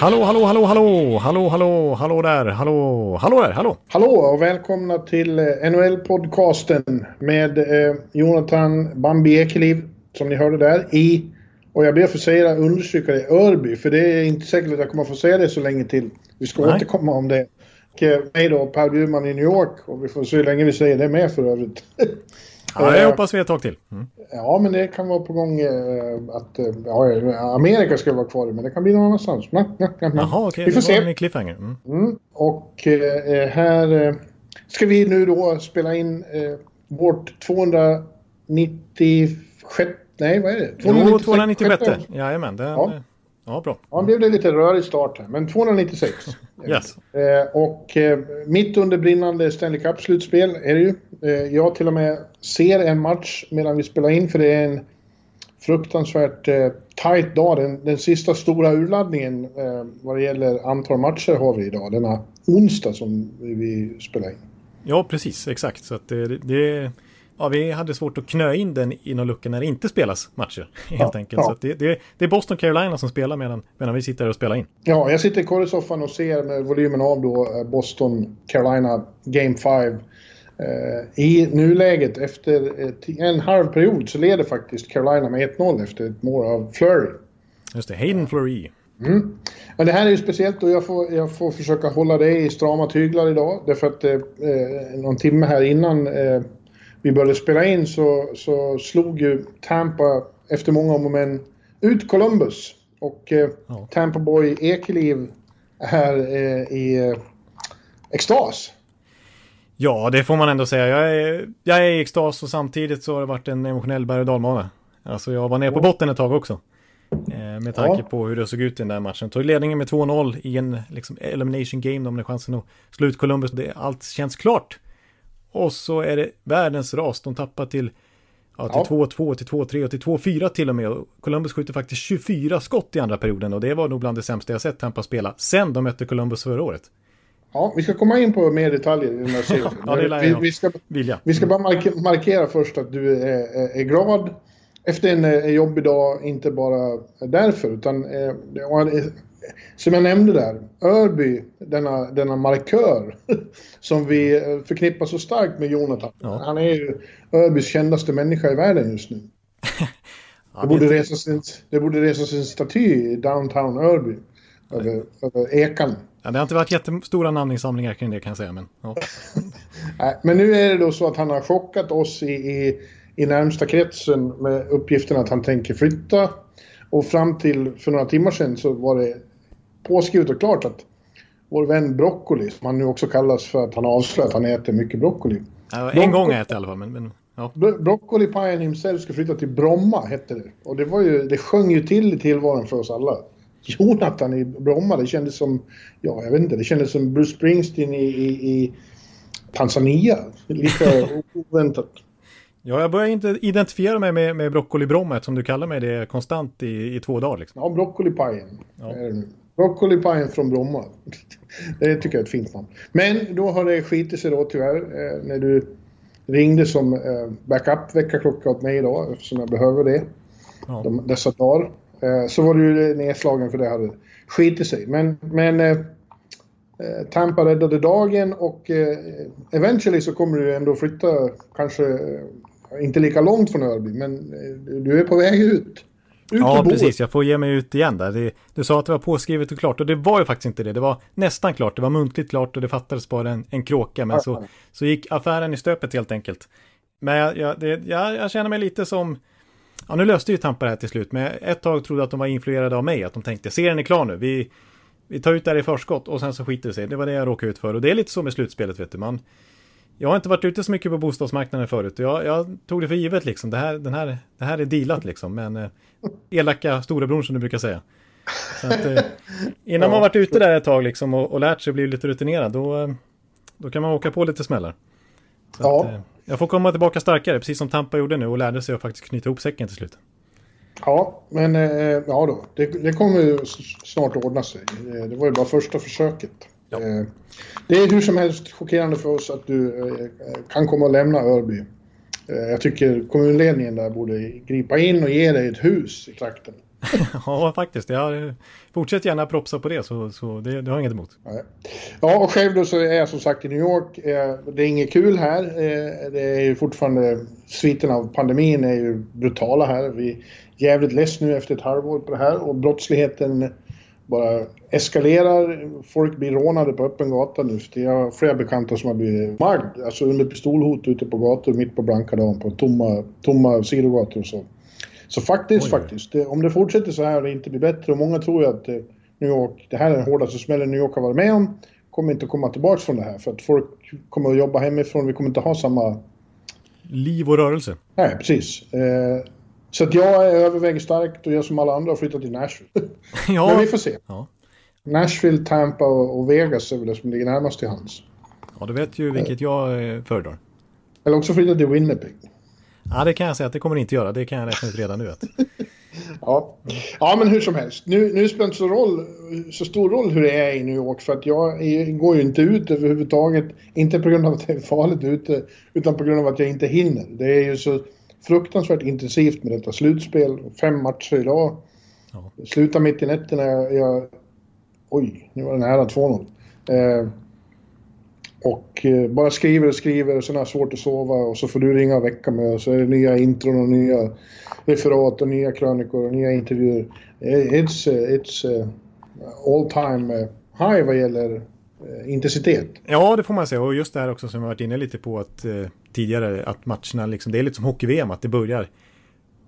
Hallå, hallå, hallå, hallå, hallå, hallå, hallå där, hallå, hallå där, hallå. Hallå och välkomna till eh, NHL-podcasten med eh, Jonathan Bambi Ekeliv som ni hörde där i, och jag ber få säga understryka det, Örby. För det är inte säkert att jag kommer att få säga det så länge till. Vi ska Nej. återkomma om det. Och eh, mig då, Per Bjurman i New York och vi får se hur länge vi säger det med för övrigt. Ja, Eh, jag hoppas vi ett tag till. Mm. Ja, men det kan vara på gång eh, att eh, ja, Amerika ska vara kvar men det kan bli någon annanstans. Jaha, okej, Vi får det se. en cliffhanger. Mm. Mm. Och eh, här eh, ska vi nu då spela in eh, vårt 296... Nej, vad är det? Jo, 296. avsnitt. Jajamän, Ja. ja. ja, bra. Ja, det blev det lite rörig start här, men 296. Yes. Eh, och eh, mitt under brinnande Stanley Cup-slutspel är det ju. Eh, jag till och med ser en match medan vi spelar in för det är en fruktansvärt eh, tight dag. Den, den sista stora urladdningen eh, vad det gäller antal matcher har vi idag. Denna onsdag som vi, spelar in. Ja, precis, exakt. Så det, det, ja, vi hade svårt att knö in den i någon lucka när det inte spelas matcher. Helt Ja, enkelt. ja. Så det, det, det är Boston Carolina som spelar medan, medan vi sitter här och spelar in. Ja, jag sitter i korrespondenten och ser med volymen av då eh, Boston Carolina Game 5. Eh, I nuläget efter eh, en halv period så leder faktiskt Carolina med 1-0 efter ett mål av Flurry. Just det, Hayden Fleury. Mm. Men det här är ju speciellt och jag får, jag får försöka hålla det i strama tyglar idag. Därför att eh, eh, någon timme här innan eh, vi började spela in så, så slog ju Tampa efter många om och men ut Columbus. Och eh, Ja. Tampa Boy Ekeliv är eh, i eh, extas. Ja, det får man ändå säga. Jag är, jag är i extas och samtidigt så har det varit en emotionell berg och dalbana. Alltså jag var nere på botten ett tag också. Eh, med tanke Ja. på hur det såg ut i den där matchen. Tog ledningen med 2-0 i en liksom, elimination game. De hade chansen att slå ut Columbus. Det, allt känns klart. Och så är det världens ras. De tappar till ja, till Ja. 2-2, till 2-3 och till 2-4 till och med. Columbus skjuter faktiskt 24 skott i andra perioden. Och det var nog bland det sämsta jag sett Tampa spela. Sen de mötte Columbus förra året. Ja, vi ska komma in på mer detaljer i den här serien. Ja, det vi, vi, ska, Vilja. Vi ska bara mark- markera först att du är, är, glad efter en eh, jobbig dag, inte bara därför utan som jag nämnde där, Örby, denna, denna markör som vi eh, förknippar så starkt med Jonathan. Ja. Han är ju Örbys kändaste människa i världen just nu. Det borde, resas en, det borde resas en staty i downtown Örby. Över, över ekan. Ja, det har inte varit jättestora namninsamlingar kring det kan jag säga. Men, ja. Men nu är det då så att han har chockat oss i, i, i närmsta kretsen med uppgiften att han tänker flytta. Och fram till för några timmar sedan så var det påskrivet och klart att vår vän Broccoli, som han nu också kallas för att han har avslöjat att han äter mycket broccoli. Ja, en gång ätit i alla fall. Men, men, ja. Bro- Broccolipajen himself ska flytta till Bromma, hette det. Och det, var ju, det sjöng ju till i tillvaron för oss alla. Jonathan i Bromma, det kändes som, ja jag vet inte, det kändes som Bruce Springsteen i, i, i Tanzania. Lika oväntat. ja, jag börjar inte identifiera mig med, med broccolibromma eftersom du kallar mig det konstant i, i två dagar. Liksom. Ja, broccolipajen. Ja. Broccolipajen från Bromma. Det tycker jag är ett fint namn. Men då har det skitit sig då tyvärr eh, när du ringde som eh, backup väckarklocka åt mig idag eftersom jag behöver det Ja. de, dessa dagar. Eh, så var du nedslagen för det hade skitit sig. Men, men Tampa räddade dagen och eventually så kommer du ändå flytta kanske inte lika långt från Örby men du är på väg ut. Ut Ja, precis. Jag får ge mig ut igen där. Det, du sa att det var påskrivet och klart och det var ju faktiskt inte det. Det var nästan klart. Det var muntligt klart och det fattades bara en, en kråka. Men så, så gick affären i stöpet helt enkelt. Men jag, jag, det, jag, jag känner mig lite som... Ja, nu löste ju Tampa det här till slut. Men ett tag trodde jag att de var influerade av mig. Att de tänkte, serien är klar nu. Vi, vi tar ut det här i förskott och sen så skiter det sig. Det var det jag råkade ut för. Och det är lite så med slutspelet, vet du. Man, jag har inte varit ute så mycket på bostadsmarknaden förut. Jag, jag tog det för givet liksom. Det här, den här, det här är dealat liksom. Men eh, elaka storebror som du brukar säga. Att, eh, innan ja, man varit ute där ett tag liksom och, och lärt sig bli lite rutinerad, då, eh, då kan man åka på lite smällar. Så ja. Att, eh, jag får komma tillbaka starkare, precis som Tampa gjorde nu och lärde sig att faktiskt knyta ihop säcken till slut. Ja, men eh, ja då, det, det kommer ju snart ordna sig. Eh, det var ju bara första försöket. Ja. Eh, det är hur som helst chockerande för oss att du kan komma och lämna Örby. Jag tycker kommunledningen där borde gripa in och ge dig ett hus i trakten. ja, faktiskt. Jag fortsätter gärna propsa på det, så, så det, det har jag inget emot. Ja, och själv då så är jag som sagt i New York. Det är inget kul här. Det är ju fortfarande sviten av pandemin är ju brutala här. Vi jävligt less nu efter ett halvår på det här och brottsligheten bara eskalerar. Folk blir rånade på öppen gata nu. Jag har flera bekanta som har blivit magd, alltså under pistolhot ute på gator mitt på blanka dagen på tomma, tomma sidogator och så. Så faktiskt, Oj. faktiskt, det, om det fortsätter så här och det inte blir bättre och många tror ju att eh, New York, det här är den hårdaste smällen New York har varit med om, kommer inte komma tillbaka från det här för att folk kommer att jobba hemifrån, vi kommer inte ha samma... Liv och rörelse. Nej, precis. Eh, så att jag överväger starkt och jag som alla andra har flyttat till Nashville. ja. Men vi får se. Ja. Nashville, Tampa och Vegas är väl det som ligger närmast till hands. Ja, du vet ju vilket jag eh, föredrar. Eller också flytta till Winnipeg. Ja, det kan jag säga att det kommer inte göra. Det kan jag räkna ut redan nu. Ja. ja, men hur som helst. Nu, nu spelar det inte så, roll, så stor roll hur det är i New York för att jag är, går ju inte ut överhuvudtaget. Inte på grund av att det är farligt ute, utan på grund av att jag inte hinner. Det är ju så fruktansvärt intensivt med detta slutspel. Fem matcher idag. Ja. Slutar mitt i nätterna. Jag, jag, oj, nu var det nära 2-0. Eh, och eh, bara skriver och skriver och sen har jag svårt att sova och så får du ringa och väcka mig och så är det nya intron och nya referat och nya krönikor och nya intervjuer. It's, it's uh, all time high vad gäller intensitet. Ja, det får man säga och just det här också som jag varit inne lite på att tidigare att matcherna liksom, det är lite som hockey-VM att det börjar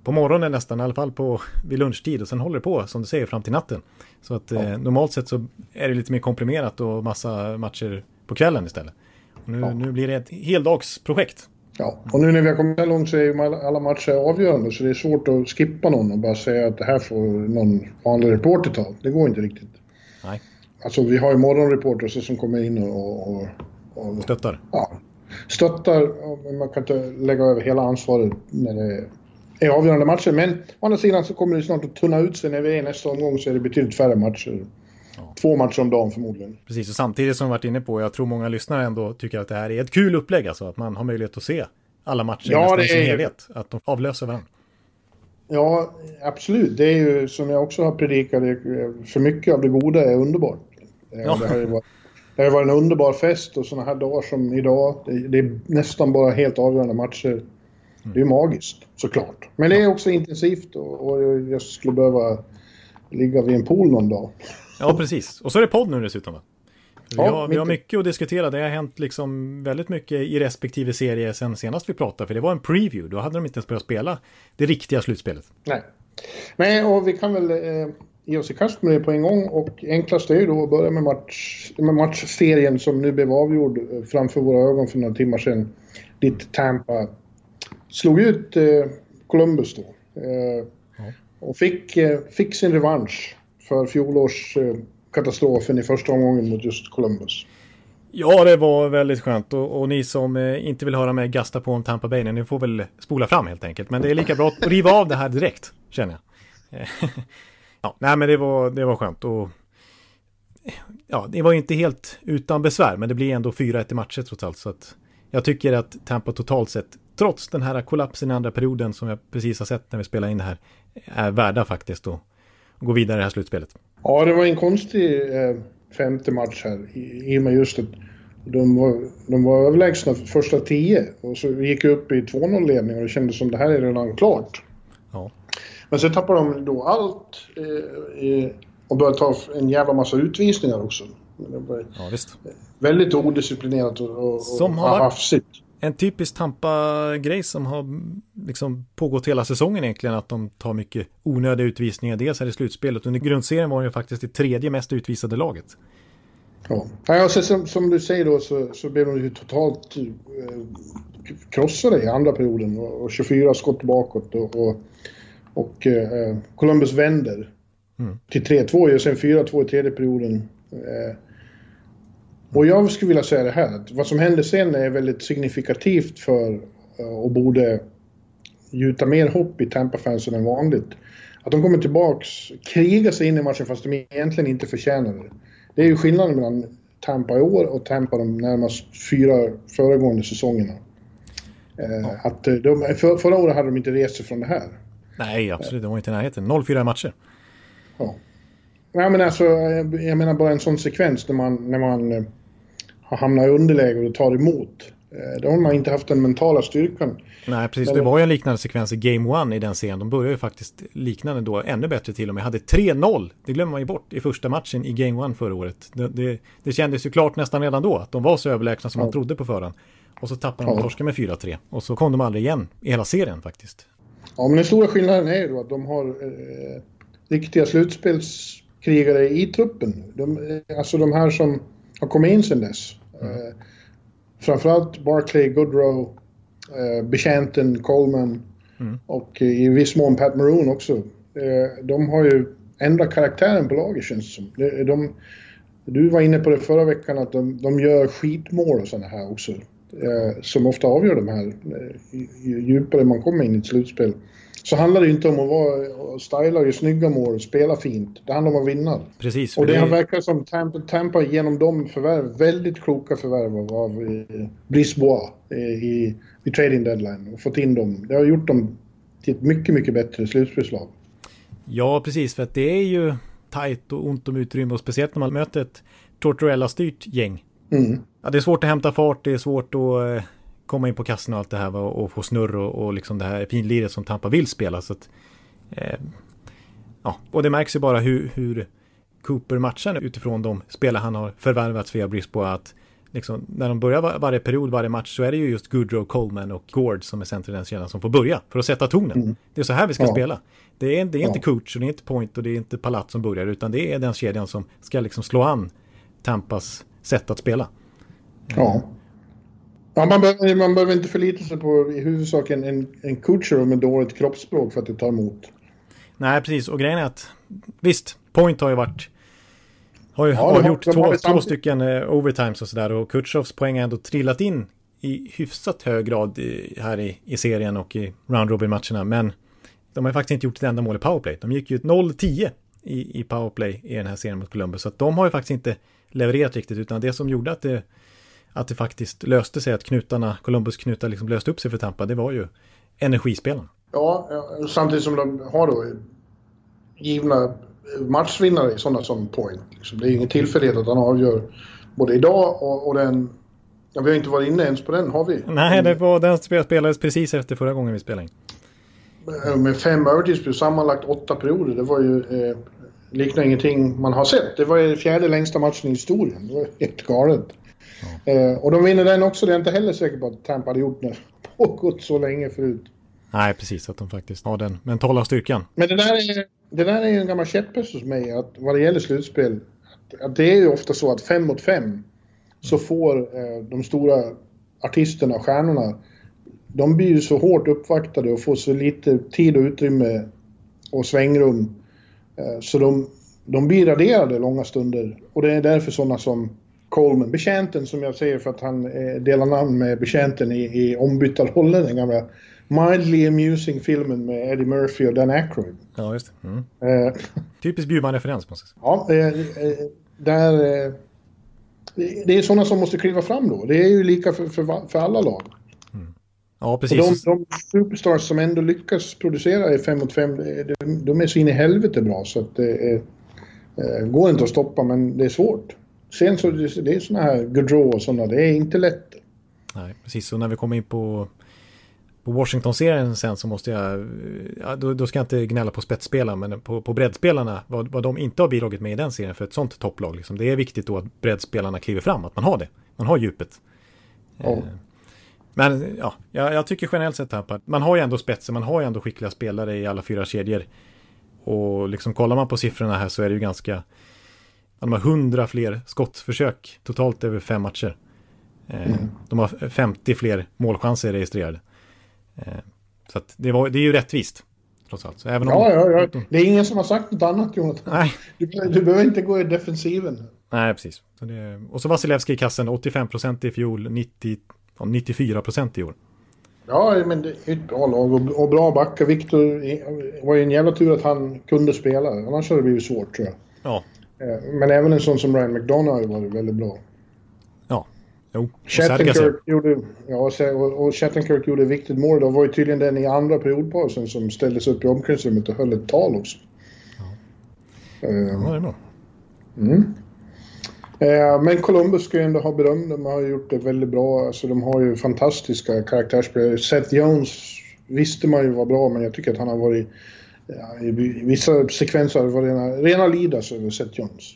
på morgonen nästan, i alla fall på, vid lunchtid och sen håller det på som du säger fram till natten. Så att ja. normalt sett så är det lite mer komprimerat och massa matcher på kvällen istället. Nu, ja. nu, blir det ett heldagsprojekt. Ja, och nu när vi har kommit så långt så är ju alla matcher avgörande så det är svårt att skippa någon och bara säga att det här får någon vanlig reporter ta. Det går inte riktigt. Nej. Alltså vi har ju morgonreportrar som kommer in och, och, och stöttar. Ja, stöttar. Man kan inte lägga över hela ansvaret när det är avgörande matcher. Men å andra sidan så kommer det snart att tunna ut sig. När vi är nästa omgång så är det betydligt färre matcher. Ja. Två matcher om dagen förmodligen. Precis, och samtidigt som vi varit inne på, jag tror många lyssnare ändå tycker att det här är ett kul upplägg, alltså att man har möjlighet att se alla matcher ja, i sin helhet, att de avlöser varandra. Ja, absolut. Det är ju som jag också har predikat, för mycket av det goda är underbart. Ja. Det, har ju varit, det har varit en underbar fest och sådana här dagar som idag, det, det är nästan bara helt avgörande matcher. Det är magiskt, såklart. Men det är också intensivt och, och jag skulle behöva ligga vid en pool någon dag. Ja, precis. Och så är det podd nu dessutom. Va? Vi, ja, har, vi har mycket att diskutera. Det har hänt liksom väldigt mycket i respektive serie sen senast vi pratade. För det var en preview. Då hade de inte ens börjat spela det riktiga slutspelet. Nej. Nej, och vi kan väl eh, ge oss i kast med det på en gång. Och enklast är ju då att börja med, match, med matchserien som nu blev avgjord eh, framför våra ögon för några timmar sedan. Ditt Tampa slog ut eh, Columbus då. Eh. Och fick, eh, fick sin revansch för fjolårskatastrofen i första omgången mot just Columbus. Ja, det var väldigt skönt och, och ni som eh, inte vill höra mig gasta på om Tampa Bay, ni får väl spola fram helt enkelt. Men det är lika bra att riva av det här direkt, känner jag. ja, nej, men det var, det var skönt och ja, det var inte helt utan besvär, men det blir ändå 4-1 i matcher trots allt. Så att jag tycker att Tampa totalt sett, trots den här kollapsen i andra perioden som jag precis har sett när vi spelar in det här, är värda faktiskt att gå vidare i det här slutspelet. Ja, det var en konstig eh, femte match här i, i och med just att de var, de var överlägsna första tio och så gick upp i 2-0 ledning och det kändes som det här är redan klart. Ja. Men sen tappade de då allt eh, och började ta en jävla massa utvisningar också. Ja, visst. Väldigt odisciplinerat och, och, Som har hafsigt en typisk Tampa-grej som har liksom pågått hela säsongen egentligen, att de tar mycket onödiga utvisningar. Dels här i slutspelet, under grundserien var ju faktiskt det tredje mest utvisade laget. Ja, ja så, som, som du säger då så, så blev de ju totalt eh, krossade i andra perioden och, och 24 skott bakåt och, och, och eh, Columbus vänder mm. till 3-2 och sen 4-2 i tredje perioden. Eh, och jag skulle vilja säga det här, att vad som hände sen är väldigt signifikativt för eh, och borde gjuta mer hopp i Tampa-fansen än vanligt. Att de kommer tillbaks, krigar sig in i matchen fast de egentligen inte förtjänar det. Det är ju skillnaden mellan Tampa i år och Tampa de närmast fyra föregående säsongerna. Eh, ja. Att eh, de, för, förra året hade de inte rest sig från det här. Nej, absolut. De var inte i närheten. 0-4 matcher. Ja. Nej, men alltså, jag menar bara en sån sekvens när man, när man har hamnat i underläge och tar emot. Då har man inte haft den mentala styrkan. Nej, precis. Det var ju en liknande sekvens i Game One i den serien. De började ju faktiskt liknande då, ännu bättre till och med. Hade 3-0, det glömmer man ju bort, i första matchen i Game One förra året. Det, det, det kändes ju klart nästan redan då att de var så överlägsna som ja. man trodde på förhand. Och så tappade de ja. torsken med 4-3. Och så kom de aldrig igen i hela serien faktiskt. Ja, men den stora skillnaden är ju då att de har eh, riktiga slutspelskrigare i truppen. De, eh, alltså de här som har kommit in sedan dess. Mm. Eh, framförallt Barclay, Goodrow, eh, Betjänten, Coleman mm. och i viss mån Pat Maroon också. Eh, de har ju ändrat karaktären på laget känns det som. De, de, du var inne på det förra veckan att de, de gör skitmål och sådana här också. Eh, som ofta avgör de här. Eh, ju djupare man kommer in i ett slutspel. Så handlar det inte om att vara, styla och göra snygga mål och spela fint. Det handlar om att vinna. Precis. Och det, det verkar som Tampa, Tampa genom de förvärv, väldigt kloka förvärv av, av eh, Brisbois eh, i, i trading deadline och fått in dem. Det har gjort dem till ett mycket, mycket bättre slutspelslag. Ja, precis. För att det är ju tajt och ont om utrymme och speciellt när man möter ett Tortorella-styrt gäng. Mm. Ja, det är svårt att hämta fart, det är svårt att eh, komma in på kassen och allt det här och, få snurr och, och liksom det här finliret som Tampa vill spela. Så att, eh, ja, och det märks ju bara hur, hur Cooper matchar utifrån de spelare han har förvärvat via Brisboa att liksom, när de börjar var, varje period, varje match så är det ju just Goodrow, Coleman och Gord som är centrum i den kedjan som får börja för att sätta tonen. Mm. Det är så här vi ska ja. spela. Det är, det är ja. inte coach och det är inte point och det är inte Palat som börjar utan det är den kedjan som ska liksom slå an Tampas sätt att spela. Ja. Ja, man, behöver, man behöver inte förlita sig på i huvudsak en, en, en coacher med dåligt kroppsspråk för att det tar emot. Nej, precis. Och grejen är att visst, Point har ju varit har ju ja, avgjort två, två, två stycken eh, overtimes och sådär och Kutjovs poäng har ändå trillat in i hyfsat hög grad i, här i, i serien och i round robin-matcherna. Men de har faktiskt inte gjort ett enda mål i powerplay. De gick ju 0-10 i, i powerplay i den här serien mot Columbus. Så att de har ju faktiskt inte levererat riktigt utan det som gjorde att det att det faktiskt löste sig, att knutarna, Columbus knutar liksom löste upp sig för Tampa, det var ju energispelarna. Ja, samtidigt som de har då givna matchvinnare, sådana som Point. Liksom. Det är ju ingen tillfällighet att han avgör både idag och, och den... Ja, vi har inte varit inne ens på den, har vi? Nej, det var, den spelades precis efter förra gången vi spelade in. Med fem övertidsperioder, sammanlagt åtta perioder. Det var ju... Eh, liknar ingenting man har sett. Det var ju fjärde längsta matchen i historien. Det var helt galet. Eh, och de vinner den också, det är jag inte heller säker på att Tampa hade gjort när pågått så länge förut. Nej, precis, att de faktiskt har den mentala styrkan. Men det där är, det där är en gammal käpphäst hos mig, att vad det gäller slutspel, att, det är ju ofta så att fem mot fem så får eh, de stora artisterna, stjärnorna, de blir ju så hårt uppvaktade och får så lite tid och utrymme och svängrum. Eh, så de, de blir raderade långa stunder. Och det är därför sådana som Coleman. Betjänten som jag säger för att han eh, delar namn med betjänten i, i ombytta roller, den gamla mildly amusing filmen med Eddie Murphy och Dan Aykroyd. Ja, just det. Mm. Eh, Typiskt Bjurman-referens. Ja, eh, eh, där... Det är sådana som måste kliva fram då. Det är ju lika för, för, för alla lag. Ja, precis. De, de superstars som ändå lyckas producera i 5 mot 5, de, de, är så in i helvete bra så att det eh, går inte att stoppa men det är svårt. Sen så det är sådana här Gaudreau och sådana, det är inte lätt. Nej, precis. Och när vi kommer in på, på Washington-serien sen så måste jag, ja, då, då, ska jag inte gnälla på spetsspelare, men på, på breddspelarna, vad, vad de inte har bidragit med i den serien för ett sånt topplag. Liksom, det är viktigt då att breddspelarna kliver fram, att man har det. Man har djupet. Oh. Men ja, jag, jag, tycker generellt sett här på att man har ju ändå spetsen, man har ju ändå skickliga spelare i alla fyra kedjor. Och liksom kollar man på siffrorna här så är det ju ganska de har 100 fler skottförsök totalt över fem matcher. Eh, mm. De har 50 fler målchanser registrerade. Eh, så det, var, det är ju rättvist. Trots allt. Så även om, ja, ja, ja. Det är ingen som har sagt något annat Jonathan. Nej. Du, du behöver inte gå i defensiven. Nej, precis. Så det, och så Vasilevski i kassen, 85% i fjol, 90, 94% i år. Ja, men det är ett bra lag och, och bra backar. Viktor var ju en jävla tur att han kunde spela. Annars hade det blivit svårt tror jag. Ja. Eh, men även en sån som Ryan McDonough har ju varit väldigt bra. Ja, jo. Shattenkirk gjorde, ja, och, och Shattenkirk gjorde viktigt mål. Det var ju tydligen den i andra periodpausen som ställdes upp i omklädningsrummet och höll ett tal också. Ja, uh, ja det är bra. Mm. Eh, men Columbus ska ju ändå ha beröm. De har gjort det väldigt bra. Alltså, de har ju fantastiska karaktärsspelare. Seth Jones visste man ju var bra, men jag tycker att han har varit... Ja, I vissa sekvenser har det varit rena, rena Lidas över Seth Jones.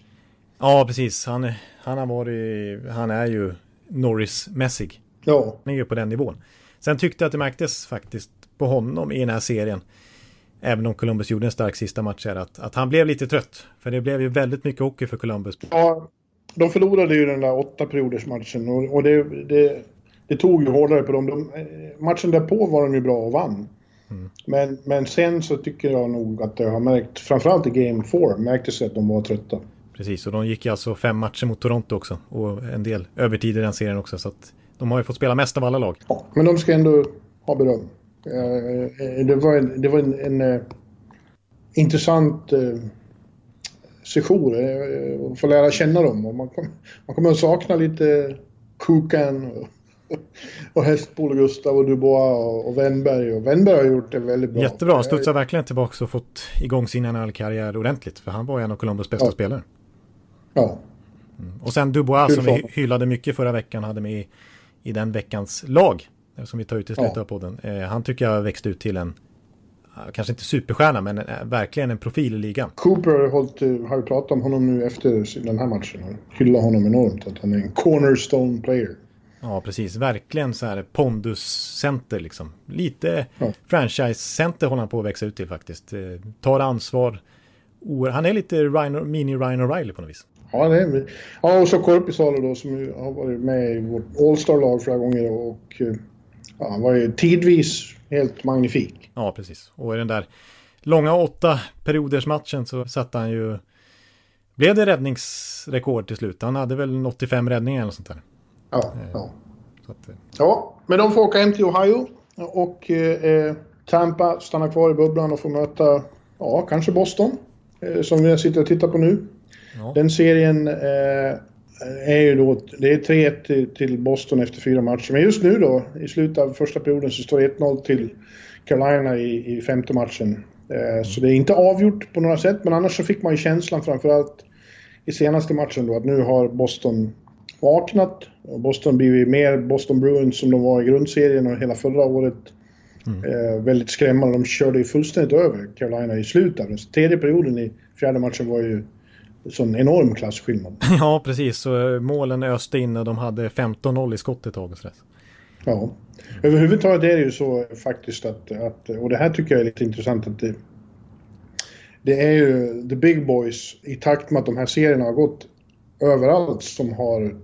Ja, precis. Han, han har varit... Han är ju Norris-mässig. Ja. Han är ju på den nivån. Sen tyckte jag att det märktes faktiskt på honom i den här serien. Även om Columbus gjorde en stark sista match här, att, att han blev lite trött. För det blev ju väldigt mycket hockey för Columbus. Ja, de förlorade ju den där åtta perioders matchen och, och det, det, det, tog ju hårdare på dem. De, matchen därpå var de ju bra och vann. Mm. Men, men sen så tycker jag nog att det har märkt, framförallt i Game 4, märktes att de var trötta. Precis, och de gick alltså fem matcher mot Toronto också. Och en del övertid i den serien också. Så att de har ju fått spela mest av alla lag. Ja, men de ska ändå ha beröm. Eh, det var en, det var en, en eh, intressant eh, sessioner eh, och få lära känna dem. Och man, kom, man kommer att sakna lite Kukan och, och Hästbol och Gustav och Dubois och, och Wennberg. Och Wennberg har gjort det väldigt bra. Jättebra, han studsar verkligen tillbaka och fått igång sin NHL-karriär ordentligt. För han var en av Columbus bästa ja. spelare. Ja. Mm. Och sen Dubois som vi hyllade mycket förra veckan hade med i, i den veckans lag. Som vi tar ut i slutet ja. av podden. Eh, han tycker jag växte ut till en kanske inte superstjärna, men verkligen en profil i ligan. Cooper har, har ju pratat om honom nu efter den här matchen och hyllar honom enormt, att han är en cornerstone player. Ja, precis. Verkligen så här ponduscenter liksom. Lite ja. franchise-center håller han på att växa ut till faktiskt. Eh, tar ansvar. Han är lite Ryan, mini Ryan O'Reilly på något vis. Ja, det är, ja och så Korpisalo då som har varit med i vårt All-Star-lag flera gånger och eh, ja, han var ju tidvis helt magnifik. Ja, precis. Och i den där långa åtta perioders matchen så satte han ju... Blev det räddningsrekord till slut? Han hade väl 85 räddningar eller sånt där. Ja, eh, ja. Att, eh. ja, men de får åka hem till Ohio och eh, Tampa stannar kvar i bubblan och får möta, ja, kanske Boston. Eh, som vi sitter och tittar på nu. Ja. Den serien eh, är ju då, det är 3-1 till Boston efter fyra matcher. Men just nu då, i slutet av första perioden så står det 1-0 till Carolina i, i femte matchen. Eh, så det är inte avgjort på några sätt, men annars så fick man ju känslan framförallt i senaste matchen då att nu har Boston vaknat. Och Boston blivit mer Boston Bruins som de var i grundserien och hela förra året. Mm. Eh, väldigt skrämmande. De körde ju fullständigt över Carolina i slutet. Den tredje perioden i fjärde matchen var ju sån enorm klasskillnad. Ja, precis. Så eh, målen öste in och de hade 15-0 i skottet och rätt. Ja. Överhuvudtaget är det ju så faktiskt att, att, och det här tycker jag är lite intressant att det, det är ju the big boys i takt med att de här serierna har gått överallt som har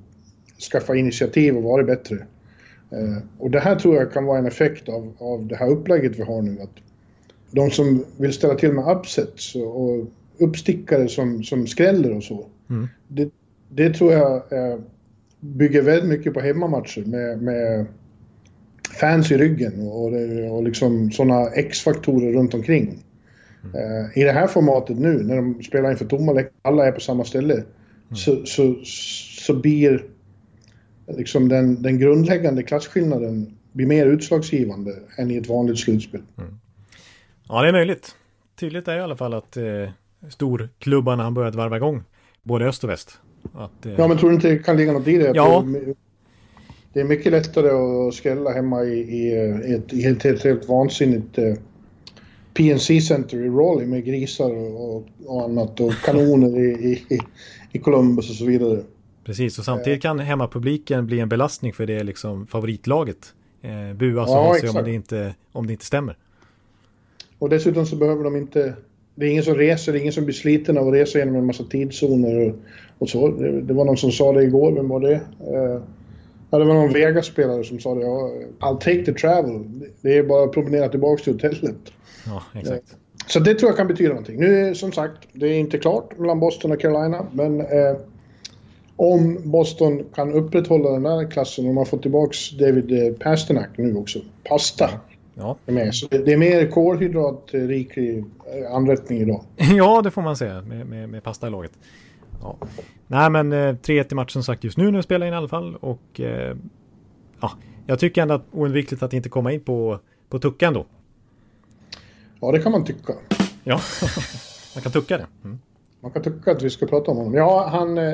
skaffat initiativ och varit bättre. Eh, och det här tror jag kan vara en effekt av, av det här upplägget vi har nu. Att de som vill ställa till med upsets och uppstickare som, som skräller och så. Mm. Det, det, tror jag eh, bygger väldigt mycket på hemmamatcher med, med fans i ryggen och, och liksom sådana X-faktorer runt omkring. Mm. Eh, I det här formatet nu, när de spelar inför tomma läktare, alla är på samma ställe, mm. så, så, så blir liksom den, den grundläggande klasskillnaden blir mer utslagsgivande än i ett vanligt slutspel. Mm. Ja, det är möjligt. Tydligt är i alla fall att eh, storklubbarna har börjat varva igång. Både öst och väst. Att, eh... Ja, men tror du inte det kan ligga något i det? Ja. Det är mycket lättare att skrälla hemma i, i, i ett helt, helt, helt vansinnigt eh, PNC-center i Raleigh med grisar och, och annat och kanoner i, i, i Columbus och så vidare. Precis, och samtidigt kan hemmapubliken bli en belastning för det liksom favoritlaget. Eh, buas ja, om det, inte, om det inte stämmer. Och dessutom så behöver de inte det är ingen som reser, det är ingen som blir sliten av att resa genom en massa tidszoner och, och så. Det, det, var någon som sa det igår, vem var det? Ja, det var någon Vegas-spelare som sa det. Ja, I'll take the travel. Det är bara att promenera tillbaka till hotellet. Ja, exakt. Så det tror jag kan betyda någonting. Nu som sagt, det är inte klart mellan Boston och Carolina, men eh, om Boston kan upprätthålla den där klassen och man får tillbaka David eh, Pasternak nu också. Pasta. Ja. Är med. Så det är mer kolhydratrik eh, anrättning idag. Ja, det får man säga med, med, med pasta i laget. Ja. Nej, men 3-1 eh, i matchen som sagt just nu när vi spelar in i alla fall. Och eh, ja, jag tycker ändå att det oundvikligt att inte komma in på, på Tuckan då. Ja, det kan man tycka. Ja, man kan tucka det. Mm. Man kan tycka att vi ska prata om honom. Ja, han, äh,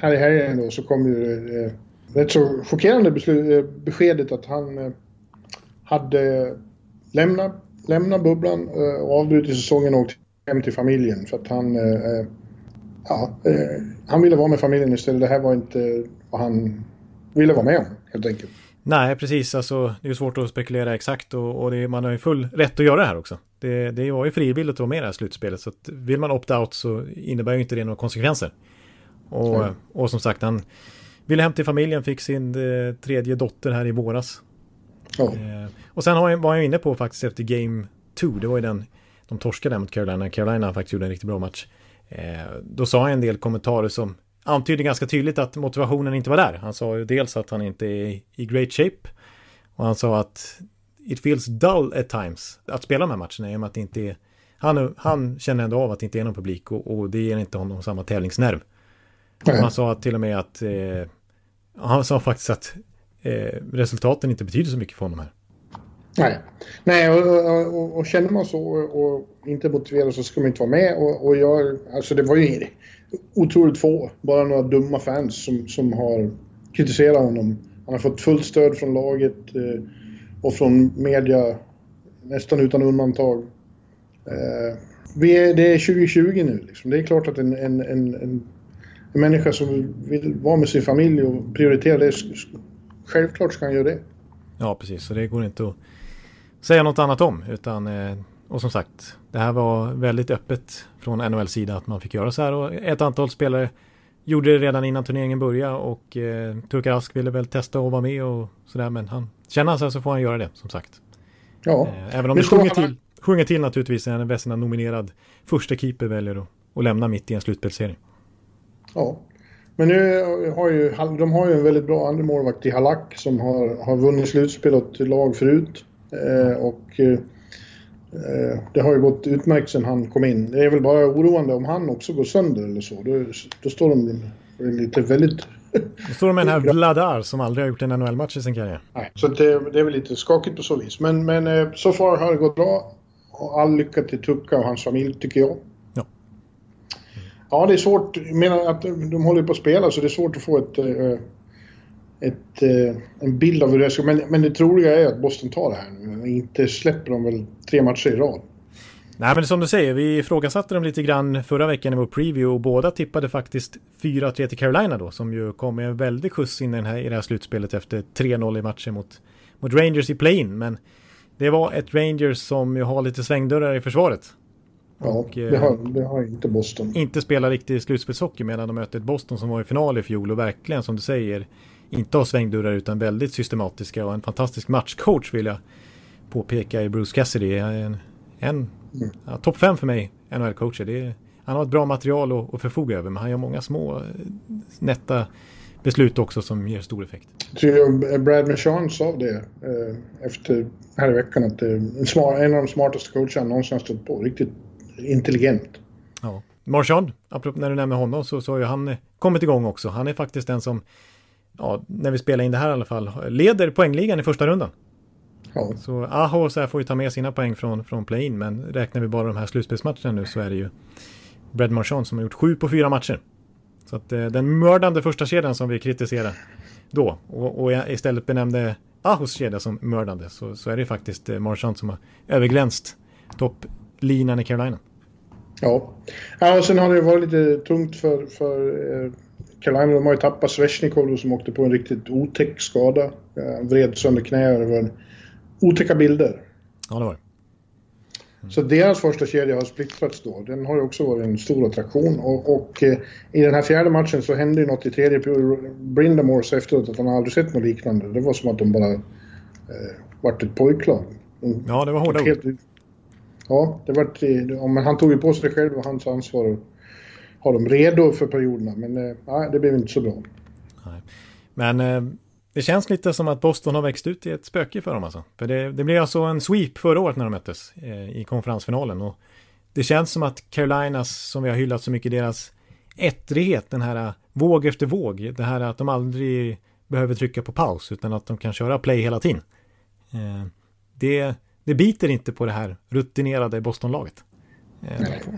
här i helgen då så kom ju äh, rätt så chockerande beslut, äh, beskedet att han hade lämnat, lämnat bubblan äh, och avbrutit säsongen och åkt hem till familjen för att han, äh, ja, han ville vara med familjen istället. Det här var inte vad han ville vara med om helt enkelt. Nej, precis. Alltså, det är svårt att spekulera exakt och, och det, man har ju full rätt att göra det här också. Det, det var ju frivilligt att vara med i det här slutspelet. Så vill man opt-out så innebär ju inte det några konsekvenser. Och, och som sagt, han ville hem till familjen, fick sin eh, tredje dotter här i våras. Oh. Och sen var jag inne på faktiskt efter Game 2, det var ju den de torskade mot Carolina. Carolina faktiskt gjorde en riktigt bra match. Eh, då sa jag en del kommentarer som antydde ganska tydligt att motivationen inte var där. Han sa ju dels att han inte är i great shape och han sa att it feels dull at times att spela de här matcherna i och med att det inte är han, han känner ändå av att det inte är någon publik och, och det ger inte honom samma tävlingsnerv. Mm. Han sa till och med att eh, han sa faktiskt att Eh, resultaten inte betyder så mycket för honom här. Nej, Nej och, och, och, känner man så och inte motiverad så ska man inte vara med. Och, och jag, alltså det var ju otroligt få, bara några dumma fans som, som har kritiserat honom. Han har fått fullt stöd från laget eh, och från media nästan utan undantag. Eh, vi är, det är 2020 nu liksom. Det är klart att en, en, en, en, en människa som vill vara med sin familj och prioritera det, självklart ska han göra det. Ja, precis. Så det går inte att säga något annat om. Utan, eh, och som sagt, det här var väldigt öppet från NHLs sida att man fick göra så här. Och ett antal spelare gjorde det redan innan turneringen började och eh, Turkar Ask ville väl testa att vara med och sådär. Men han, känner han sig så får han göra det som sagt. Ja. Eh, även om det sjunger till, sjunger till naturligtvis när en Vesina nominerad första keeper väljer att, lämna mitt i en slutspelsserie. Ja, men nu har ju, de har ju en väldigt bra andra målvakt i Halak som har, har vunnit slutspel åt lag förut. Eh, och eh, det har ju gått utmärkt sedan han kom in. Det är väl bara oroande om han också går sönder eller så. Då, då står de lite väldigt... Då står de med den här Vladar som aldrig har gjort en NHL-match i sin karriär. Nej, så det, det, är väl lite skakigt på så vis. Men, men eh, så far har det gått bra. Och all lycka till Tucka och hans familj tycker jag. Ja. Det är svårt. Jag menar att de håller på att spela så det är svårt att få ett eh, ett, eh, en bild av hur det ska... Men, men det troliga är att Boston tar det här nu. Inte släpper de väl tre matcher i rad. Nej men som du säger, vi ifrågasatte dem lite grann förra veckan i vår preview och båda tippade faktiskt 4-3 till Carolina då som ju kom med en väldig skjuts in i, den här, i det här slutspelet efter 3-0 i matchen mot, mot Rangers i play-in. Men det var ett Rangers som ju har lite svängdörrar i försvaret. Ja, och, det, har, eh, det har inte Boston. Inte spelar riktig slutspelshockey medan de möter ett Boston som var i final i fjol och verkligen som du säger inte har svängdörrar utan väldigt systematiska och en fantastisk matchcoach vill jag påpeka i Bruce Cassidy. En, en mm. ja, topp fem för mig, NHL-coacher. Han har ett bra material att, att förfoga över men han gör många små eh, nätta beslut också som ger stor effekt. Brad Marchand sa det eh, efter här i veckan att det är en, av de smartaste coacherna någonsin har stått på. Riktigt intelligent. Ja. Marchand, när du nämner honom så, så har ju han kommit igång också. Han är faktiskt den som ja, när vi spelar in det här i alla fall, leder poängligan i första rundan. Ja. Så Aho så här får ju ta med sina poäng från, från play-in, men räknar vi bara de här slutspelsmatcherna nu så är det ju Brad Marchand som har gjort sju på fyra matcher. Så att eh, den mördande första kedjan som vi kritiserar då och, och istället benämnde Ahos kedja som mördande så, så är det faktiskt eh, Marchand som har överglänst topplinan i Carolina. Ja. ja, och sen har det varit lite tungt för, för eh, Carolina de har ju tappat Svesjnikov som åkte på en riktigt otäck skada. Han vred sönder knä det var otäcka bilder. Ja, det var det. Så deras första kedja har splittrats då. Den har ju också varit en stor attraktion. Och, och eh, i den här fjärde matchen så hände ju något i tredje Brindamore sa efteråt att han aldrig sett något liknande. Det var som att de bara eh, vart ett pojklag. De, ja, det var hårda ord. Ja, det var, ja, men han tog ju på sig det själv och hans ansvar att ha dem redo för perioderna. Men eh, ja, det blev inte så bra. Nej. Men eh, det känns lite som att Boston har växt ut i ett spöke för dem alltså. För det, det blev alltså en sweep förra året när de möttes eh, i konferensfinalen. Och det känns som att Carolinas, som vi har hyllat så mycket, deras ettrighet, den här eh, våg efter våg, det här att de aldrig behöver trycka på paus utan att de kan köra play hela tiden. Eh, det, det biter inte på det här rutinerade Bostonlaget. Eh, på,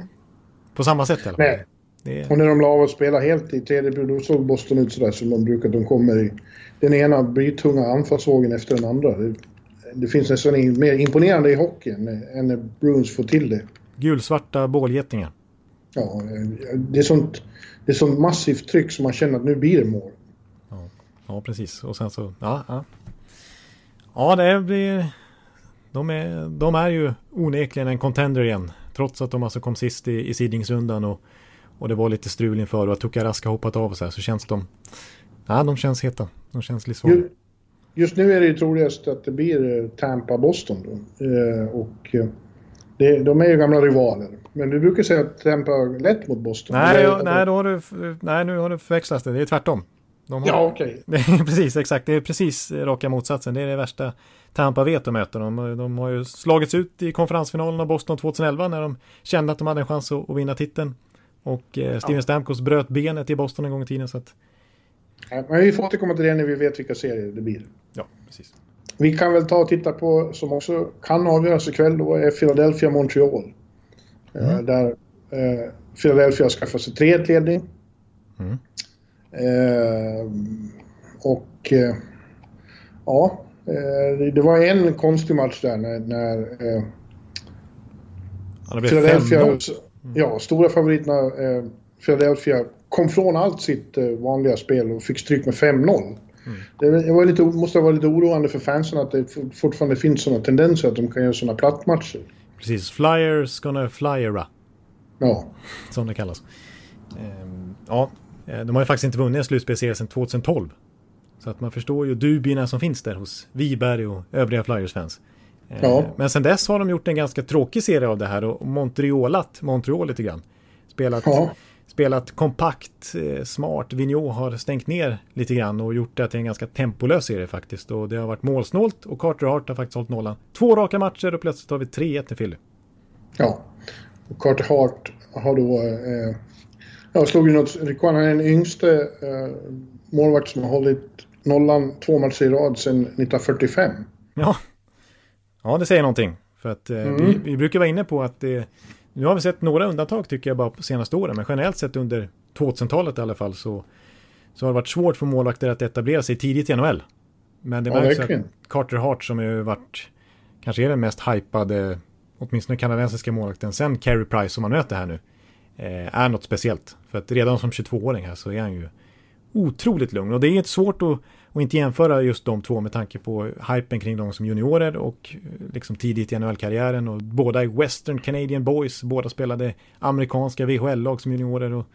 på, samma sätt i alla fall. Det... Och när de la av att spela helt i tredje period, då såg Boston ut sådär som de brukar. De kommer i den ena blytunga anfallsvågen efter den andra. Det, det finns nästan mer imponerande i hockeyn än när Bruins får till det. Gulsvarta bålgetingar. Ja, det är sånt, det är sånt massivt tryck som man känner att nu blir det mål. Ja, ja precis. Och sen så, ja, ja. Ja, det blir... De är, de är ju onekligen en contender igen. Trots att de alltså kom sist i, i sidningsrundan och och det var lite strul inför och att Tukarask har hoppat av och så här så känns de... Ja, de känns heta. De känns livsfarliga. Just, just nu är det ju troligast att det blir eh, Tampa-Boston. Eh, och eh, det, de är ju gamla rivaler. Men du brukar säga att Tampa är lätt mot Boston. Nej, jag, nej, då har du, nej, nu har du förväxlat det. Det är tvärtom. Har, ja, okej. Okay. precis, exakt. Det är precis raka motsatsen. Det är det värsta Tampa vet att möta dem. De har ju slagits ut i konferensfinalen av Boston 2011 när de kände att de hade en chans att, vinna titeln. Och eh, Steven ja. Stamkos bröt benet i Boston en gång i tiden. Så att... ja, men vi får återkomma till det när vi vet vilka serier det blir. Ja, precis. Vi kan väl ta och titta på, som också kan avgöras ikväll, då är Philadelphia-Montreal. Eh, mm. där eh, Philadelphia skaffar sig 3-1-ledning. Mm. Eh, och eh, ja, eh, det var en konstig match där när, när eh, ja, Philadelphia... Mm. Ja, stora favoriterna Philadelphia kom från allt sitt vanliga spel och fick stryk med 5-0. Mm. Det var lite, måste ha varit lite oroande för fansen att det fortfarande finns sådana tendenser att de kan göra sådana plattmatcher. Precis, flyers gonna flyera. Ja. Som det kallas. Ehm, ja, de har ju faktiskt inte vunnit en slutspelserie sedan 2012. Så att man förstår ju dubierna som finns där hos Wiberg och övriga Flyers-fans. Ja. Eh, men sen dess har de gjort en ganska tråkig serie av det här och Montrealat Montreal lite grann. Spelat, ja. spelat kompakt, eh, smart. Vigneault har stängt ner lite grann och gjort det till en ganska tempolös serie faktiskt. Och det har varit målsnålt och Carter Hart har faktiskt hållit nollan. Två raka matcher och plötsligt har vi 3-1 till Philly. Ja, och Carter Hart har då... Eh, ja, slog ju något rekord. Han är den yngste eh, målvakt som har hållit nollan två matcher i rad sedan 1945. Ja, Ja, det säger någonting. För att eh, mm. vi, vi, brukar vara inne på att det, nu har vi sett några undantag tycker jag bara på senaste åren, men generellt sett under 2000-talet i alla fall så, så har det varit svårt för målvakter att etablera sig tidigt i NHL. Men det ja, märks att Carter Hart som ju varit, kanske är den mest hypade, åtminstone kanadensiska målvakten, sen Carey Price som man möter här nu, eh, är något speciellt. För att redan som 22-åring här så är han ju otroligt lugn. Och det är inte svårt att och inte jämföra just de två med tanke på hypen kring dem som juniorer och liksom tidigt i NHL-karriären. Och båda är Western Canadian Boys, båda spelade amerikanska VHL-lag som juniorer. Och,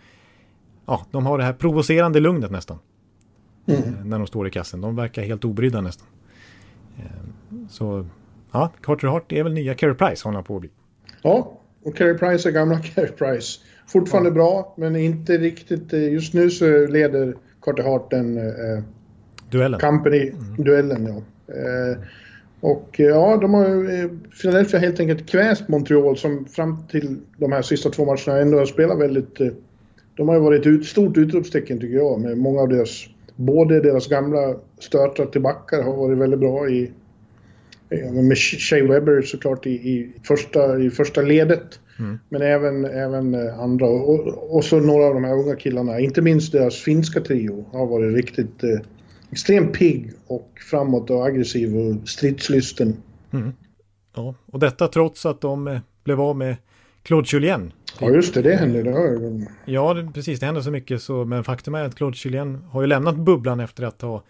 ja, de har det här provocerande lugnet nästan. Mm. Eh, när de står i kassen. De verkar helt obrydda nästan. Eh, så ja, Carter Hart är väl nya Carey Price håller han på att bli. Ja, och Carey Price är gamla Carey Price. Fortfarande ja. bra, men inte riktigt. Eh, just nu så leder Carter Hart den eh, Duellen. Company-duellen, mm. ja. Eh, och ja, de har ju, Philadelphia helt enkelt kväst Montreal som fram till de här sista två matcherna ändå har spelat väldigt... Eh, de har ju varit ett stort utropstecken tycker jag med många av deras... Både deras gamla stötar till backar har varit väldigt bra i... Med Shea Webber såklart i, i, första, i första ledet. Mm. Men även, även eh, andra. Och, och så några av de här unga killarna. Inte minst deras finska trio har varit riktigt eh, extremt pigg och framåt och aggressiv och stridslysten. Mm. Ja, och detta trots att de eh, blev av med Claude Julien. Ja, just det, det hände. Det har... Ja, det, precis, det hände så mycket så, men faktum är att Claude Julien har ju lämnat bubblan efter att ha